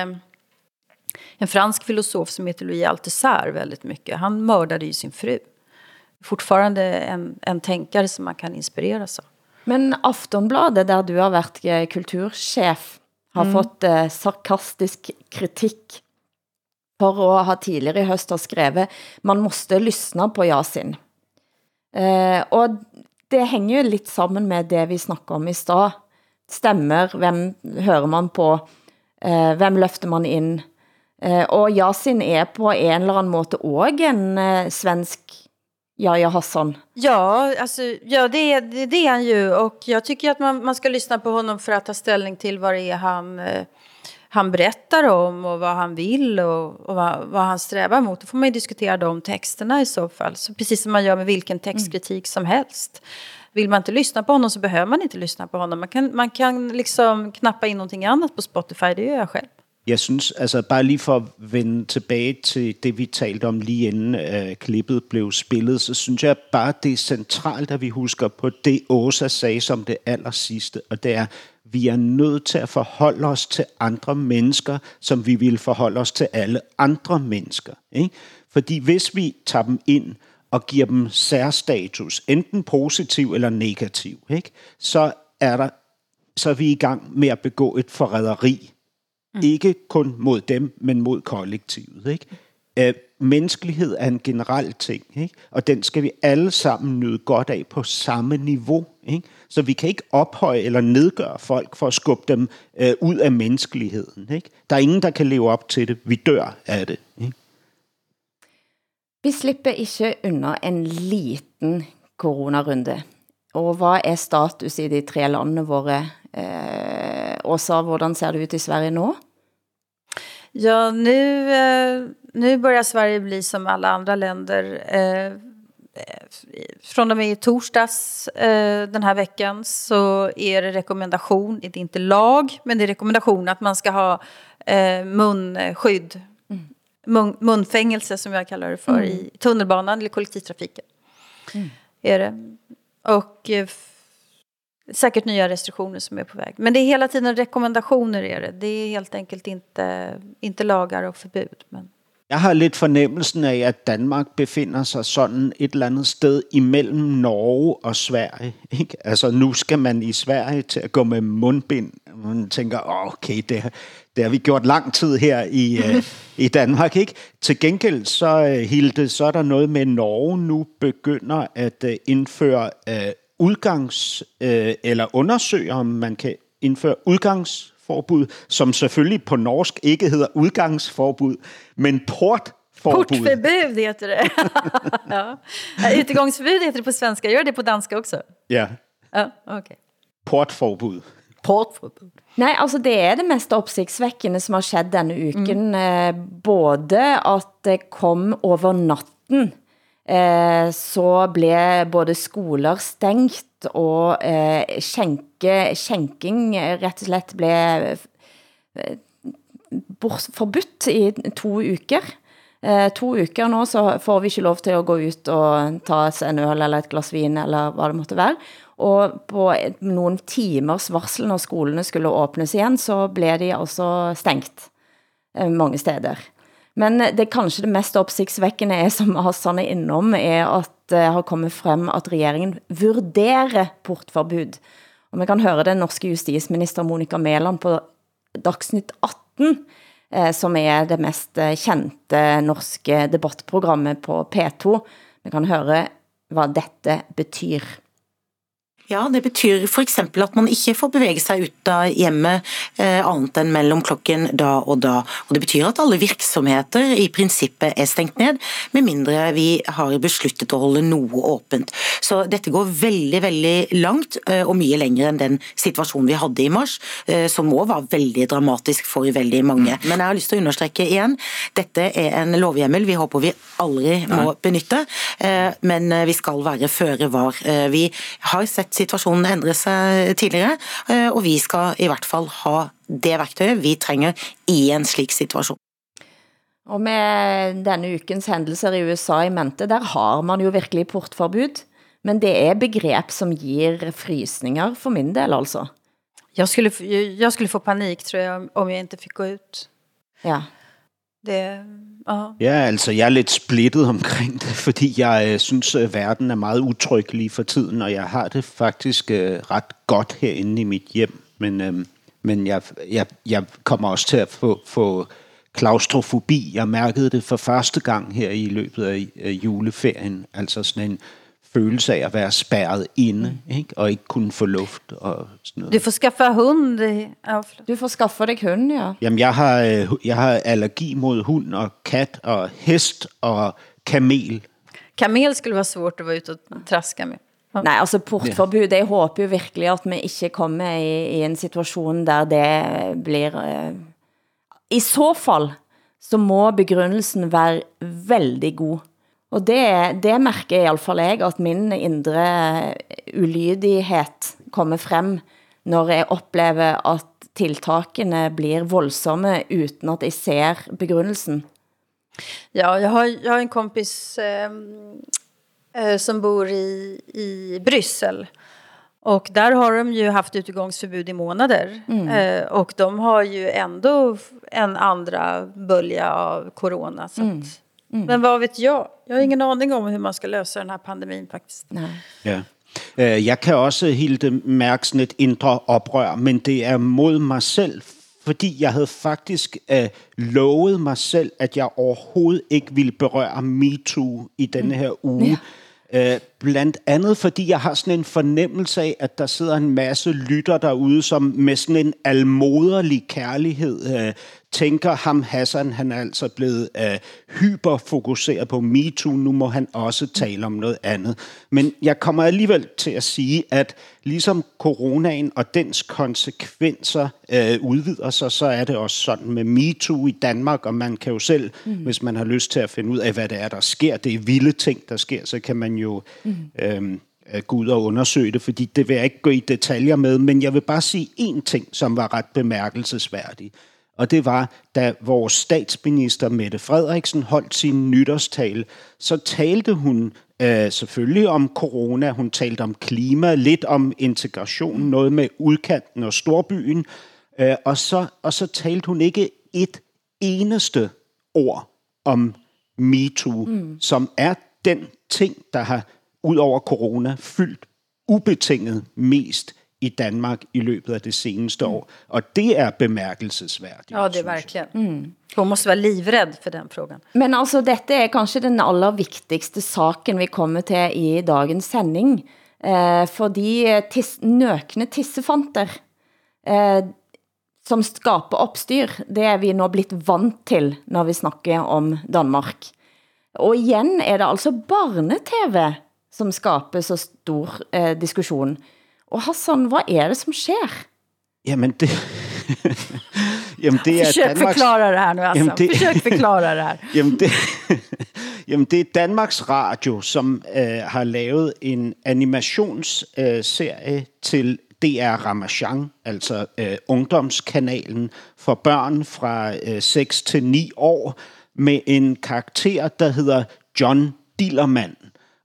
en fransk filosof som heter Louis Althusser väldigt mycket. Han mördade ju sin fru. Fortfarande en, en tänkare som man kan inspireras av. Men Aftonbladet, der du har været eh, kulturchef, har mm. fått eh, sarkastisk kritik for at ha tidligere i høst har skrevet, man måste lyssna på Yasin. Eh, og det hænger jo lidt sammen med det, vi snakker om i stad. Stemmer, hvem hører man på, eh, hvem løfter man ind? Eh, og Yasin er på en eller anden måde også en eh, svensk Jaja Hassan. Ja, alltså, ja det, det, det är han ju. Och jag tycker att man, man ska lyssna på honom för att ta ställning till vad det är han, eh, han berättar om och vad han vill och, och vad, vad han strävar mot. Då får man ju diskutera de texterna i så fall. Så precis som man gör med vilken textkritik som helst. Vill man inte lyssna på honom så behöver man inte lyssna på honom. Man kan, man kan liksom knappa in någonting annat på Spotify, det gör jag själv. Jeg synes, altså bare lige for at vende tilbage til det, vi talte om lige inden øh, klippet blev spillet, så synes jeg bare, det er centralt, at vi husker på det, Åsa sagde som det aller sidste, og det er, vi er nødt til at forholde os til andre mennesker, som vi vil forholde os til alle andre mennesker. Ikke? Fordi hvis vi tager dem ind og giver dem særstatus, enten positiv eller negativ, ikke? så er der så er vi i gang med at begå et forræderi Mm. Ikke kun mod dem, men mod kollektivet. Ikke? Øh, menneskelighed er en generel ting, ikke? og den skal vi alle sammen nyde godt af på samme niveau. Ikke? Så vi kan ikke ophøje eller nedgøre folk for at skubbe dem øh, ud af menneskeligheden. Ikke? Der er ingen, der kan leve op til det. Vi dør af det. Ikke? Vi slipper ikke under en liten coronarunde. Og hvad er status i de tre landene våre Eh, Åsa, hvordan ser det ut i Sverige nu? Ja, nu, eh, nu börjar Sverige bli som alla andra länder. Eh, från och med torsdags eh, den här veckan så är det rekommendation, det är inte lag, men det är rekommendation att man ska ha eh, munskydd. Mm. Mun, munfängelse som jag kallar det för mm. i tunnelbanan eller kollektivtrafiken. Mm. Är det. Och eh, säkert nya restriktioner som är på väg. Men det är hela tiden rekommendationer är det. Det är helt enkelt inte, inte lagar och förbud. Men... Jeg har lidt fornemmelsen af, at Danmark befinder sig sådan et eller andet sted imellem Norge og Sverige. Ikke? Altså nu skal man i Sverige til at gå med mundbind. Man tænker, okay, det, det har vi gjort lang tid her i, øh, i Danmark. ikke. Til gengæld så, øh, Hilde, så er der noget med, Norge nu begynder at införa indføre uh, udgangs, øh, eller undersøger, om man kan indføre udgangsforbud, som selvfølgelig på norsk ikke hedder udgangsforbud, men port Portförbud heter det. ja. Utegångsförbud heter det på svenska. Gör det på danska också? Ja. Ja, okay. Portforbud. Portforbud. Nej, altså det er det mest opsigtsvækkende, som har skjedd denne uken. Mm. Eh, både at det kom over natten eh, så blev både skoler stängt og eh, skænke, skænking rett og slett blev eh, forbudt i to uker. Eh, to uker nå, så får vi ikke lov til at gå ut og ta oss en øl eller et glas vin, eller hvad det måtte være. Og på nogle timers varsel, når skolene skulle åbnes igen, så blev de altså stængt eh, mange steder. Men det kanskje det mest opsigtsvækkende er, som Hassan er innom, er at det har kommet frem, at regeringen vurderer portforbud. Og man kan høre den norske justisminister Monica Mæland på Dagsnytt 18, eh, som er det mest eh, kendte norske debattprogrammet på P2. Man kan høre, hvad dette betyder. Ja, det betyr eksempel at man ikke får bevege sig ut av hjemmet eh, annet enn mellom klokken da og da. Og det betyr at alle virksomheter i princippet er stengt ned, med mindre vi har besluttet å holde noe åpent. Så dette går veldig, veldig langt, eh, og mye længere enn den situasjonen vi hadde i mars, eh, som må var veldig dramatisk for veldig mange. Men jeg har lyst til å understreke igjen, dette er en lovhjemmel vi håper vi aldri må benytte, eh, men eh, vi skal være føre var. Eh, vi har sett situationen ændre sig tidligere, eh, og vi skal i hvert fall ha det værktøjet vi trenger i en slik situation. Og med denne ukens händelser i USA i mente, der har man jo virkelig portforbud. Men det er begrep som ger frysninger for min del altså. Jag skulle, jag skulle få panik tror jag om jag inte fick gå ut. Ja. Det, og... Ja, altså jeg er lidt splittet omkring det, fordi jeg øh, synes, at verden er meget utryg lige for tiden, og jeg har det faktisk øh, ret godt herinde i mit hjem. Men, øh, men jeg, jeg, jeg kommer også til at få, få klaustrofobi. Jeg mærkede det for første gang her i løbet af øh, juleferien. Altså sådan en følelse af at være spærret inde, ikke? og ikke kunne få luft og sådan noget. Du får skaffa hund. Ja, Du får skaffa dig hund, ja. Jamen, jeg har, øh, jeg har allergi mod hund og kat og hest og kamel. Kamel skulle være svårt at være ute og traska med. Nej, altså portforbud, jeg håber jo virkelig at vi ikke kommer i, i en situation der det blir... Uh, I så fall, så må begrundelsen være veldig god. Og det, det mærker i alle fall jeg, at min indre ulydighed kommer frem, når jeg oplever at tiltakene blir voldsomme, uden at jeg ser begrundelsen. Ja, jag har, jag har en kompis eh, eh, som bor i, i Bryssel. Och där har de ju haft utegångsförbud i månader. Mm. Eh, och de har ju ändå en andra bölja av corona. Så Mm. Att, Men vad vet jag? Jag har ingen aning om hur man ska løse den här pandemin faktiskt. Nej. Ja. Øh, Jeg kan også helt mærke sådan et indre oprør, men det er mod mig selv, fordi jeg havde faktisk øh, lovet mig selv, at jeg overhovedet ikke ville berøre MeToo i denne her uge. Øh, blandt andet fordi jeg har sådan en fornemmelse af, at der sidder en masse lytter derude, som med sådan en almoderlig kærlighed øh, tænker ham Hassan, han er altså blevet øh, hyperfokuseret på MeToo, nu må han også tale om noget andet. Men jeg kommer alligevel til at sige, at ligesom coronaen og dens konsekvenser øh, udvider sig, så er det også sådan med MeToo i Danmark, og man kan jo selv, mm. hvis man har lyst til at finde ud af, hvad det er, der sker, det er vilde ting, der sker, så kan man jo mm. Øhm, øh, gå ud og undersøge det, fordi det vil jeg ikke gå i detaljer med, men jeg vil bare sige én ting, som var ret bemærkelsesværdig. Og det var, da vores statsminister Mette Frederiksen holdt sin nytårstal, så talte hun øh, selvfølgelig om corona, hun talte om klima, lidt om integration, noget med udkanten og storbyen, øh, og, så, og så talte hun ikke et eneste ord om MeToo, mm. som er den ting, der har ud over corona fyldt ubetinget mest i Danmark i løbet af det seneste år. Og det er bemærkelsesværdigt. Ja, det är verkligen. Mm. Hon måste vara livrädd för den frågan. Men altså, dette er kanskje den aller vigtigste saken vi kommer til i dagens sending. Eh, fordi tis, nøkne tissefanter, eh, som skaber opstyr, det er vi nå blitt vant til, når vi snakker om Danmark. Og igen er det altså barne-tv, som skaber så stor eh, diskussion. Og Hassan, hvad er det, som sker? Jamen det... Jamen det er Försök Danmarks... förklara det här nu, Assam. det- Försök förklara det här. Jamen det, jamen det er Danmarks Radio, som øh, har lavet en animationsserie øh, til DR Ramachan, altså øh, ungdomskanalen for børn fra øh, 6 til 9 år, med en karakter, der hedder John Dillermand.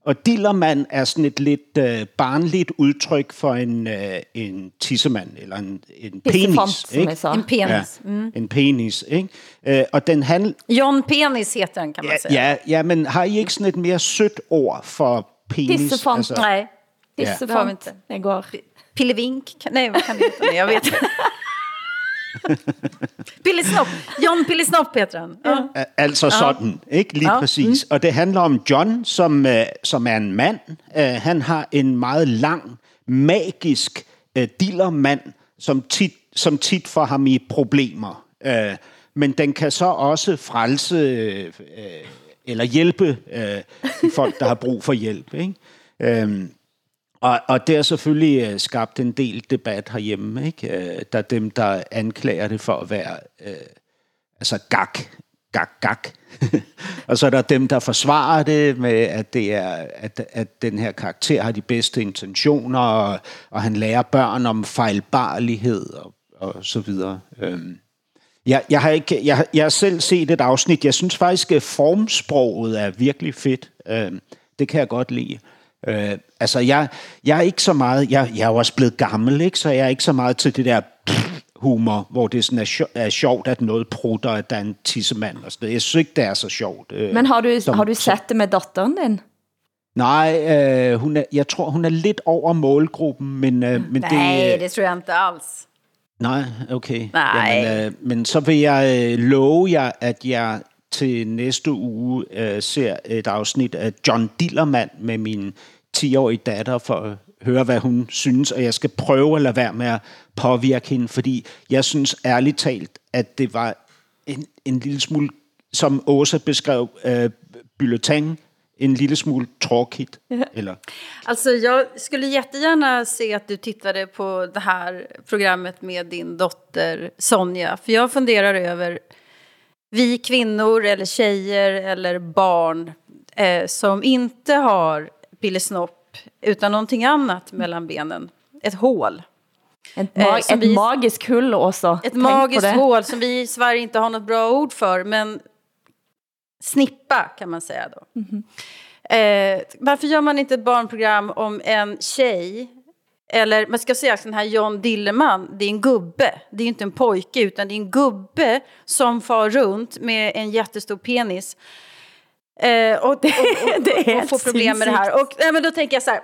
Og Dillermand er sådan et lidt øh, barnligt udtryk for en, øh, en tissemand, eller en, en penis. som ikke? jeg. En penis. Ja, en penis, ikke? Øh, og den handler... John Penis heter den kan man säga. Ja, ja, men har I ikke sådan et mere sødt ord for penis? Tissefant. Altså, Nej, Ja. Tissefant, inte. det går. Pillevink? kan- Nej, vad kan det heta? Nej, Pillesnopp. John Pillesnopp heter han. Ja. altså sådan, ikke lige Ja. præcis. Og det handler om John, som, øh, som er en mand. Øh, han har en meget lang, magisk øh, dillermand, som tit, som tit får ham i problemer. Øh, men den kan så også frelse øh, øh, eller hjælpe øh, de folk, der har brug for hjælp. Ikke? Øhm, og, og det har selvfølgelig øh, skabt en del debat herhjemme. Ikke? Øh, der er dem, der anklager det for at være øh, altså gak, gak, gak. og så er der dem, der forsvarer det med, at, det er, at, at den her karakter har de bedste intentioner, og, og han lærer børn om fejlbarlighed og, og så videre. Øhm, jeg, jeg, har ikke, jeg, jeg har selv set et afsnit. Jeg synes faktisk, at formsproget er virkelig fedt. Øhm, det kan jeg godt lide. Øh, altså, jeg, jeg er ikke så meget... Jeg, jeg er jo også blevet gammel, ikke? så jeg er ikke så meget til det der humor, hvor det sådan er, sjo- er sjovt, at noget prutter, at der er en tissemand og sådan noget. Jeg synes ikke, det er så sjovt. øh, Men har du, som- har du sett det med datteren din? Nej, øh, hun er, jeg tror, hun er lidt over målgruppen, men, øh, men Nej, det... det tror jeg inte alls. Nej, okay. Nej. Jamen, øh, men så vil jeg øh, love jer, at jeg til næste uge øh, ser et afsnit af John Dillermand med min 10-årige datter for at høre, hvad hun synes, og jeg skal prøve at lade være med at påvirke hende, fordi jeg synes ærligt talt, at det var en, en lille smule, som Åsa beskrev, øh, bulletin, en lille smule tråkigt. Eller, Alltså jag skulle jättegärna se att du tittade på det här programmet med din dotter Sonja. För jag funderar över vi kvinnor eller tjejer eller barn eh, som inte har pillesnopp utan någonting annat mellan benen. Ett hål. Ett, Eh, mag som ett hull också. Ett Tänk magiskt hål som vi i Sverige inte har något bra ord för, men snippa kan man säga då. Eh, varför gör man inte ett barnprogram om en tjej, eller man ska säga den här John Dilleman, det är en gubbe, det är inte en pojke utan det är en gubbe som far runt med en jättestor penis. Eh, och, och, och, det är och, och får problem med det här. Och, nej, men då tänker jag så här,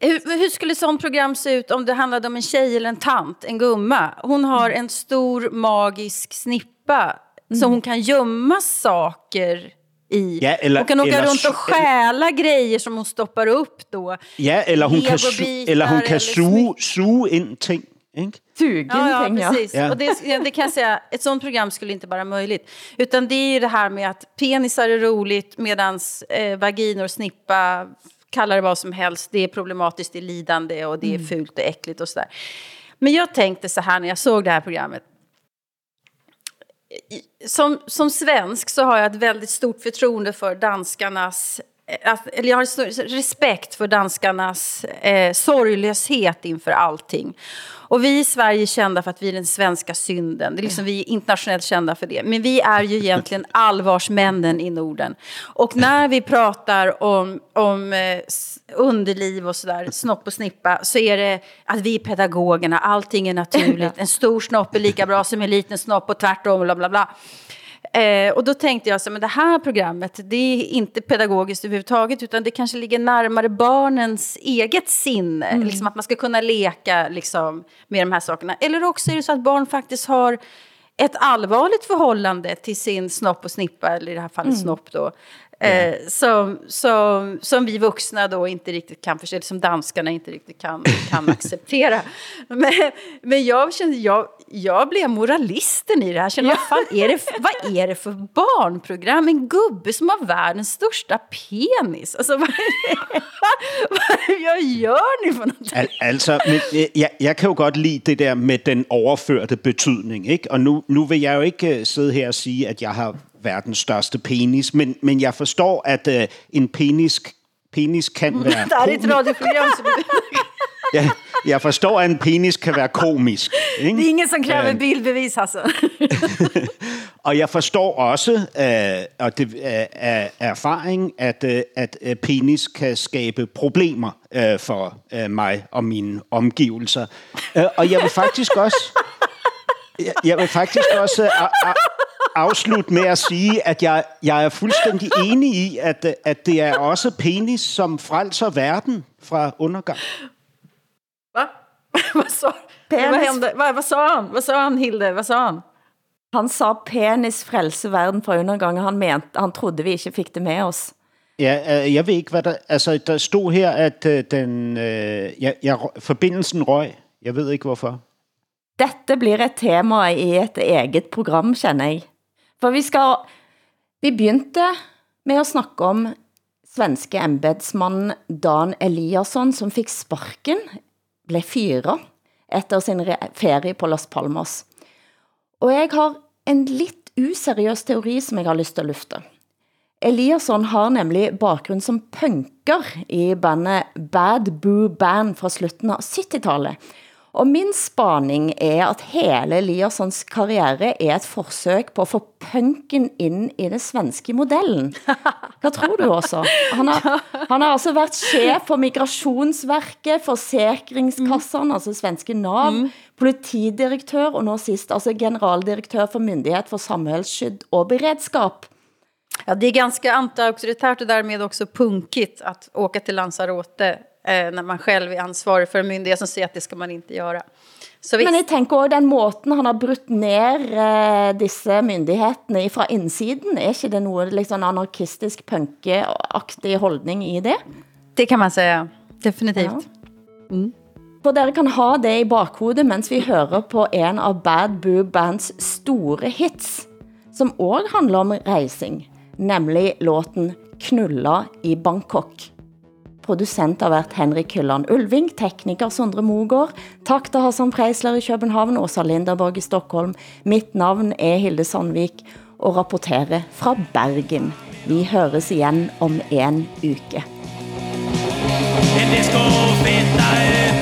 hur, hur skulle sånt program se ut om det handlade om en tjej eller en tant, en gumma? Hon har en stor magisk snippa som hon kan gömma saker i. Ja, eller- hon kan åka eller runt och stjäla grejer som hon stoppar upp då. ja, eller hun kan, su- eller eller kan suge, suge ind ting. Ikke? Sugen Ja, ja, precis. Ja. Och det, det kan jag säga, ett sånt program skulle inte vara möjligt. Utan det är ju det här med att penisar är roligt medan eh, vaginor, snippa, kalla det vad som helst, det är problematiskt, det är lidande och det är fult och äckligt och sådär. Men jag tänkte så här när jag såg det här programmet. Som, som svensk så har jag ett väldigt stort förtroende för danskarnas eh, att, eller jag har respekt för danskarnas eh, sorglöshet inför allting. Och vi i Sverige är kända för att vi är den svenska synden. Det är liksom, vi är internationellt kända för det. Men vi är ju egentligen allvarsmännen i Norden. Och när vi pratar om, om eh, underliv och sådär, snopp och snippa, så är det att vi pedagogerna, allting är naturligt. En stor snopp är lika bra som en liten snopp och tvärtom, bla bla bla. Eh, och då tänkte jag så men det här programmet, det är inte pedagogiskt överhuvudtaget, utan det kanske ligger närmare barnens eget sinne. Liksom att man ska kunna leka liksom, med de här sakerna. Eller också är det så att barn faktiskt har ett allvarligt förhållande till sin snopp och snippa, eller i det här fallet snopp då. Eh, som, som, som vi vuxna då inte riktigt kan förstå, eller som danskarna inte riktigt kan, kan acceptera. Men, men jag kände, jag, jag blev moralisten i det här. Jag kände, vad, fan är det, för- vad är det för barnprogram? En gubbe som har världens största penis. Alltså, vad, det, vad jag gör ni för något? Al- altså, men, øh, jeg, jeg kan jo godt lide det der med den overførte betydning, ikke? Og nu, nu vil jeg jo ikke øh, sidde her og sige, at jeg har verdens største penis, men, men jeg forstår, at øh, en penis, penis kan være Det här är ett radioprogram. Som, ja, jeg forstår, at en penis kan være komisk. Ikke? det är ingen som kräver Eh, bildbevis alltså. Og jeg forstår også, øh, og det er af erfaring, at, øh, at øh, penis kan skabe problemer øh, for øh, mig og mine omgivelser. Øh, og jeg vil faktisk også, jeg, jeg vil faktisk også øh, afslutte med at sige, at jeg, jeg er fuldstændig enig i, at, at det er også penis, som frelser verden fra undergang. Va? vad, sa, Penis. vad, hände? Vad, vad sa han? Vad sa han, Hilde? Vad sa han? Han sa penis frelse verden fra undergang. Han, mente, han trodde vi ikke fik det med os. Ja, øh, jeg ved ikke, hvad der... Altså, der stod her, at øh, den, øh, ja, ja, forbindelsen røg. Jeg ved ikke, hvorfor. Dette blir et tema i et eget program, kjenner jeg. For vi skal... Vi begyndte med at snakke om svenske embedsmannen Dan Eliasson, som fik sparken, blev fyret efter sin ferie på Las Palmas. Og jeg har en lidt useriøs teori, som jeg har lyst til at lufte. Eliasson har nemlig bakgrund som punker i bandet Bad Boo Band fra slutten av 70-tallet. Og min spaning er at hele Eliassons karriere er et forsøg på at få punken ind i det svenske modellen. Hvad tror du også? Han har, han har altså været chef for Migrationsverket, Forsikringskassan, mm. altså svenske NAV, mm. politidirektør og nå sist altså generaldirektør for Myndighet for Samhällsskydd og Beredskap. Ja, det är ganska antiauktoritärt och därmed också punkigt att åka till Lanzarote när man själv är ansvarig för en myndighet som säger att det ska man inte göra. Så Men jeg tænker også, den måten han har brudt ned eh, disse myndighetene fra indsiden, er ikke det noget liksom anarkistisk punkeaktig holdning i det? Det kan man säga, definitivt. Ja. Mm. For dere kan ha det i bakhodet, mens vi hører på en av Bad Boo Bands store hits, som også handler om rejsing, nemlig låten Knulla i Bangkok. Producent har været Henrik Hylland Ulving, tekniker Sondre Mogård, tak til Hassan Preisler i København, Åsa Linderborg i Stockholm. Mitt navn er Hilde Sandvik og rapporterer fra Bergen. Vi høres igen om en uke. Det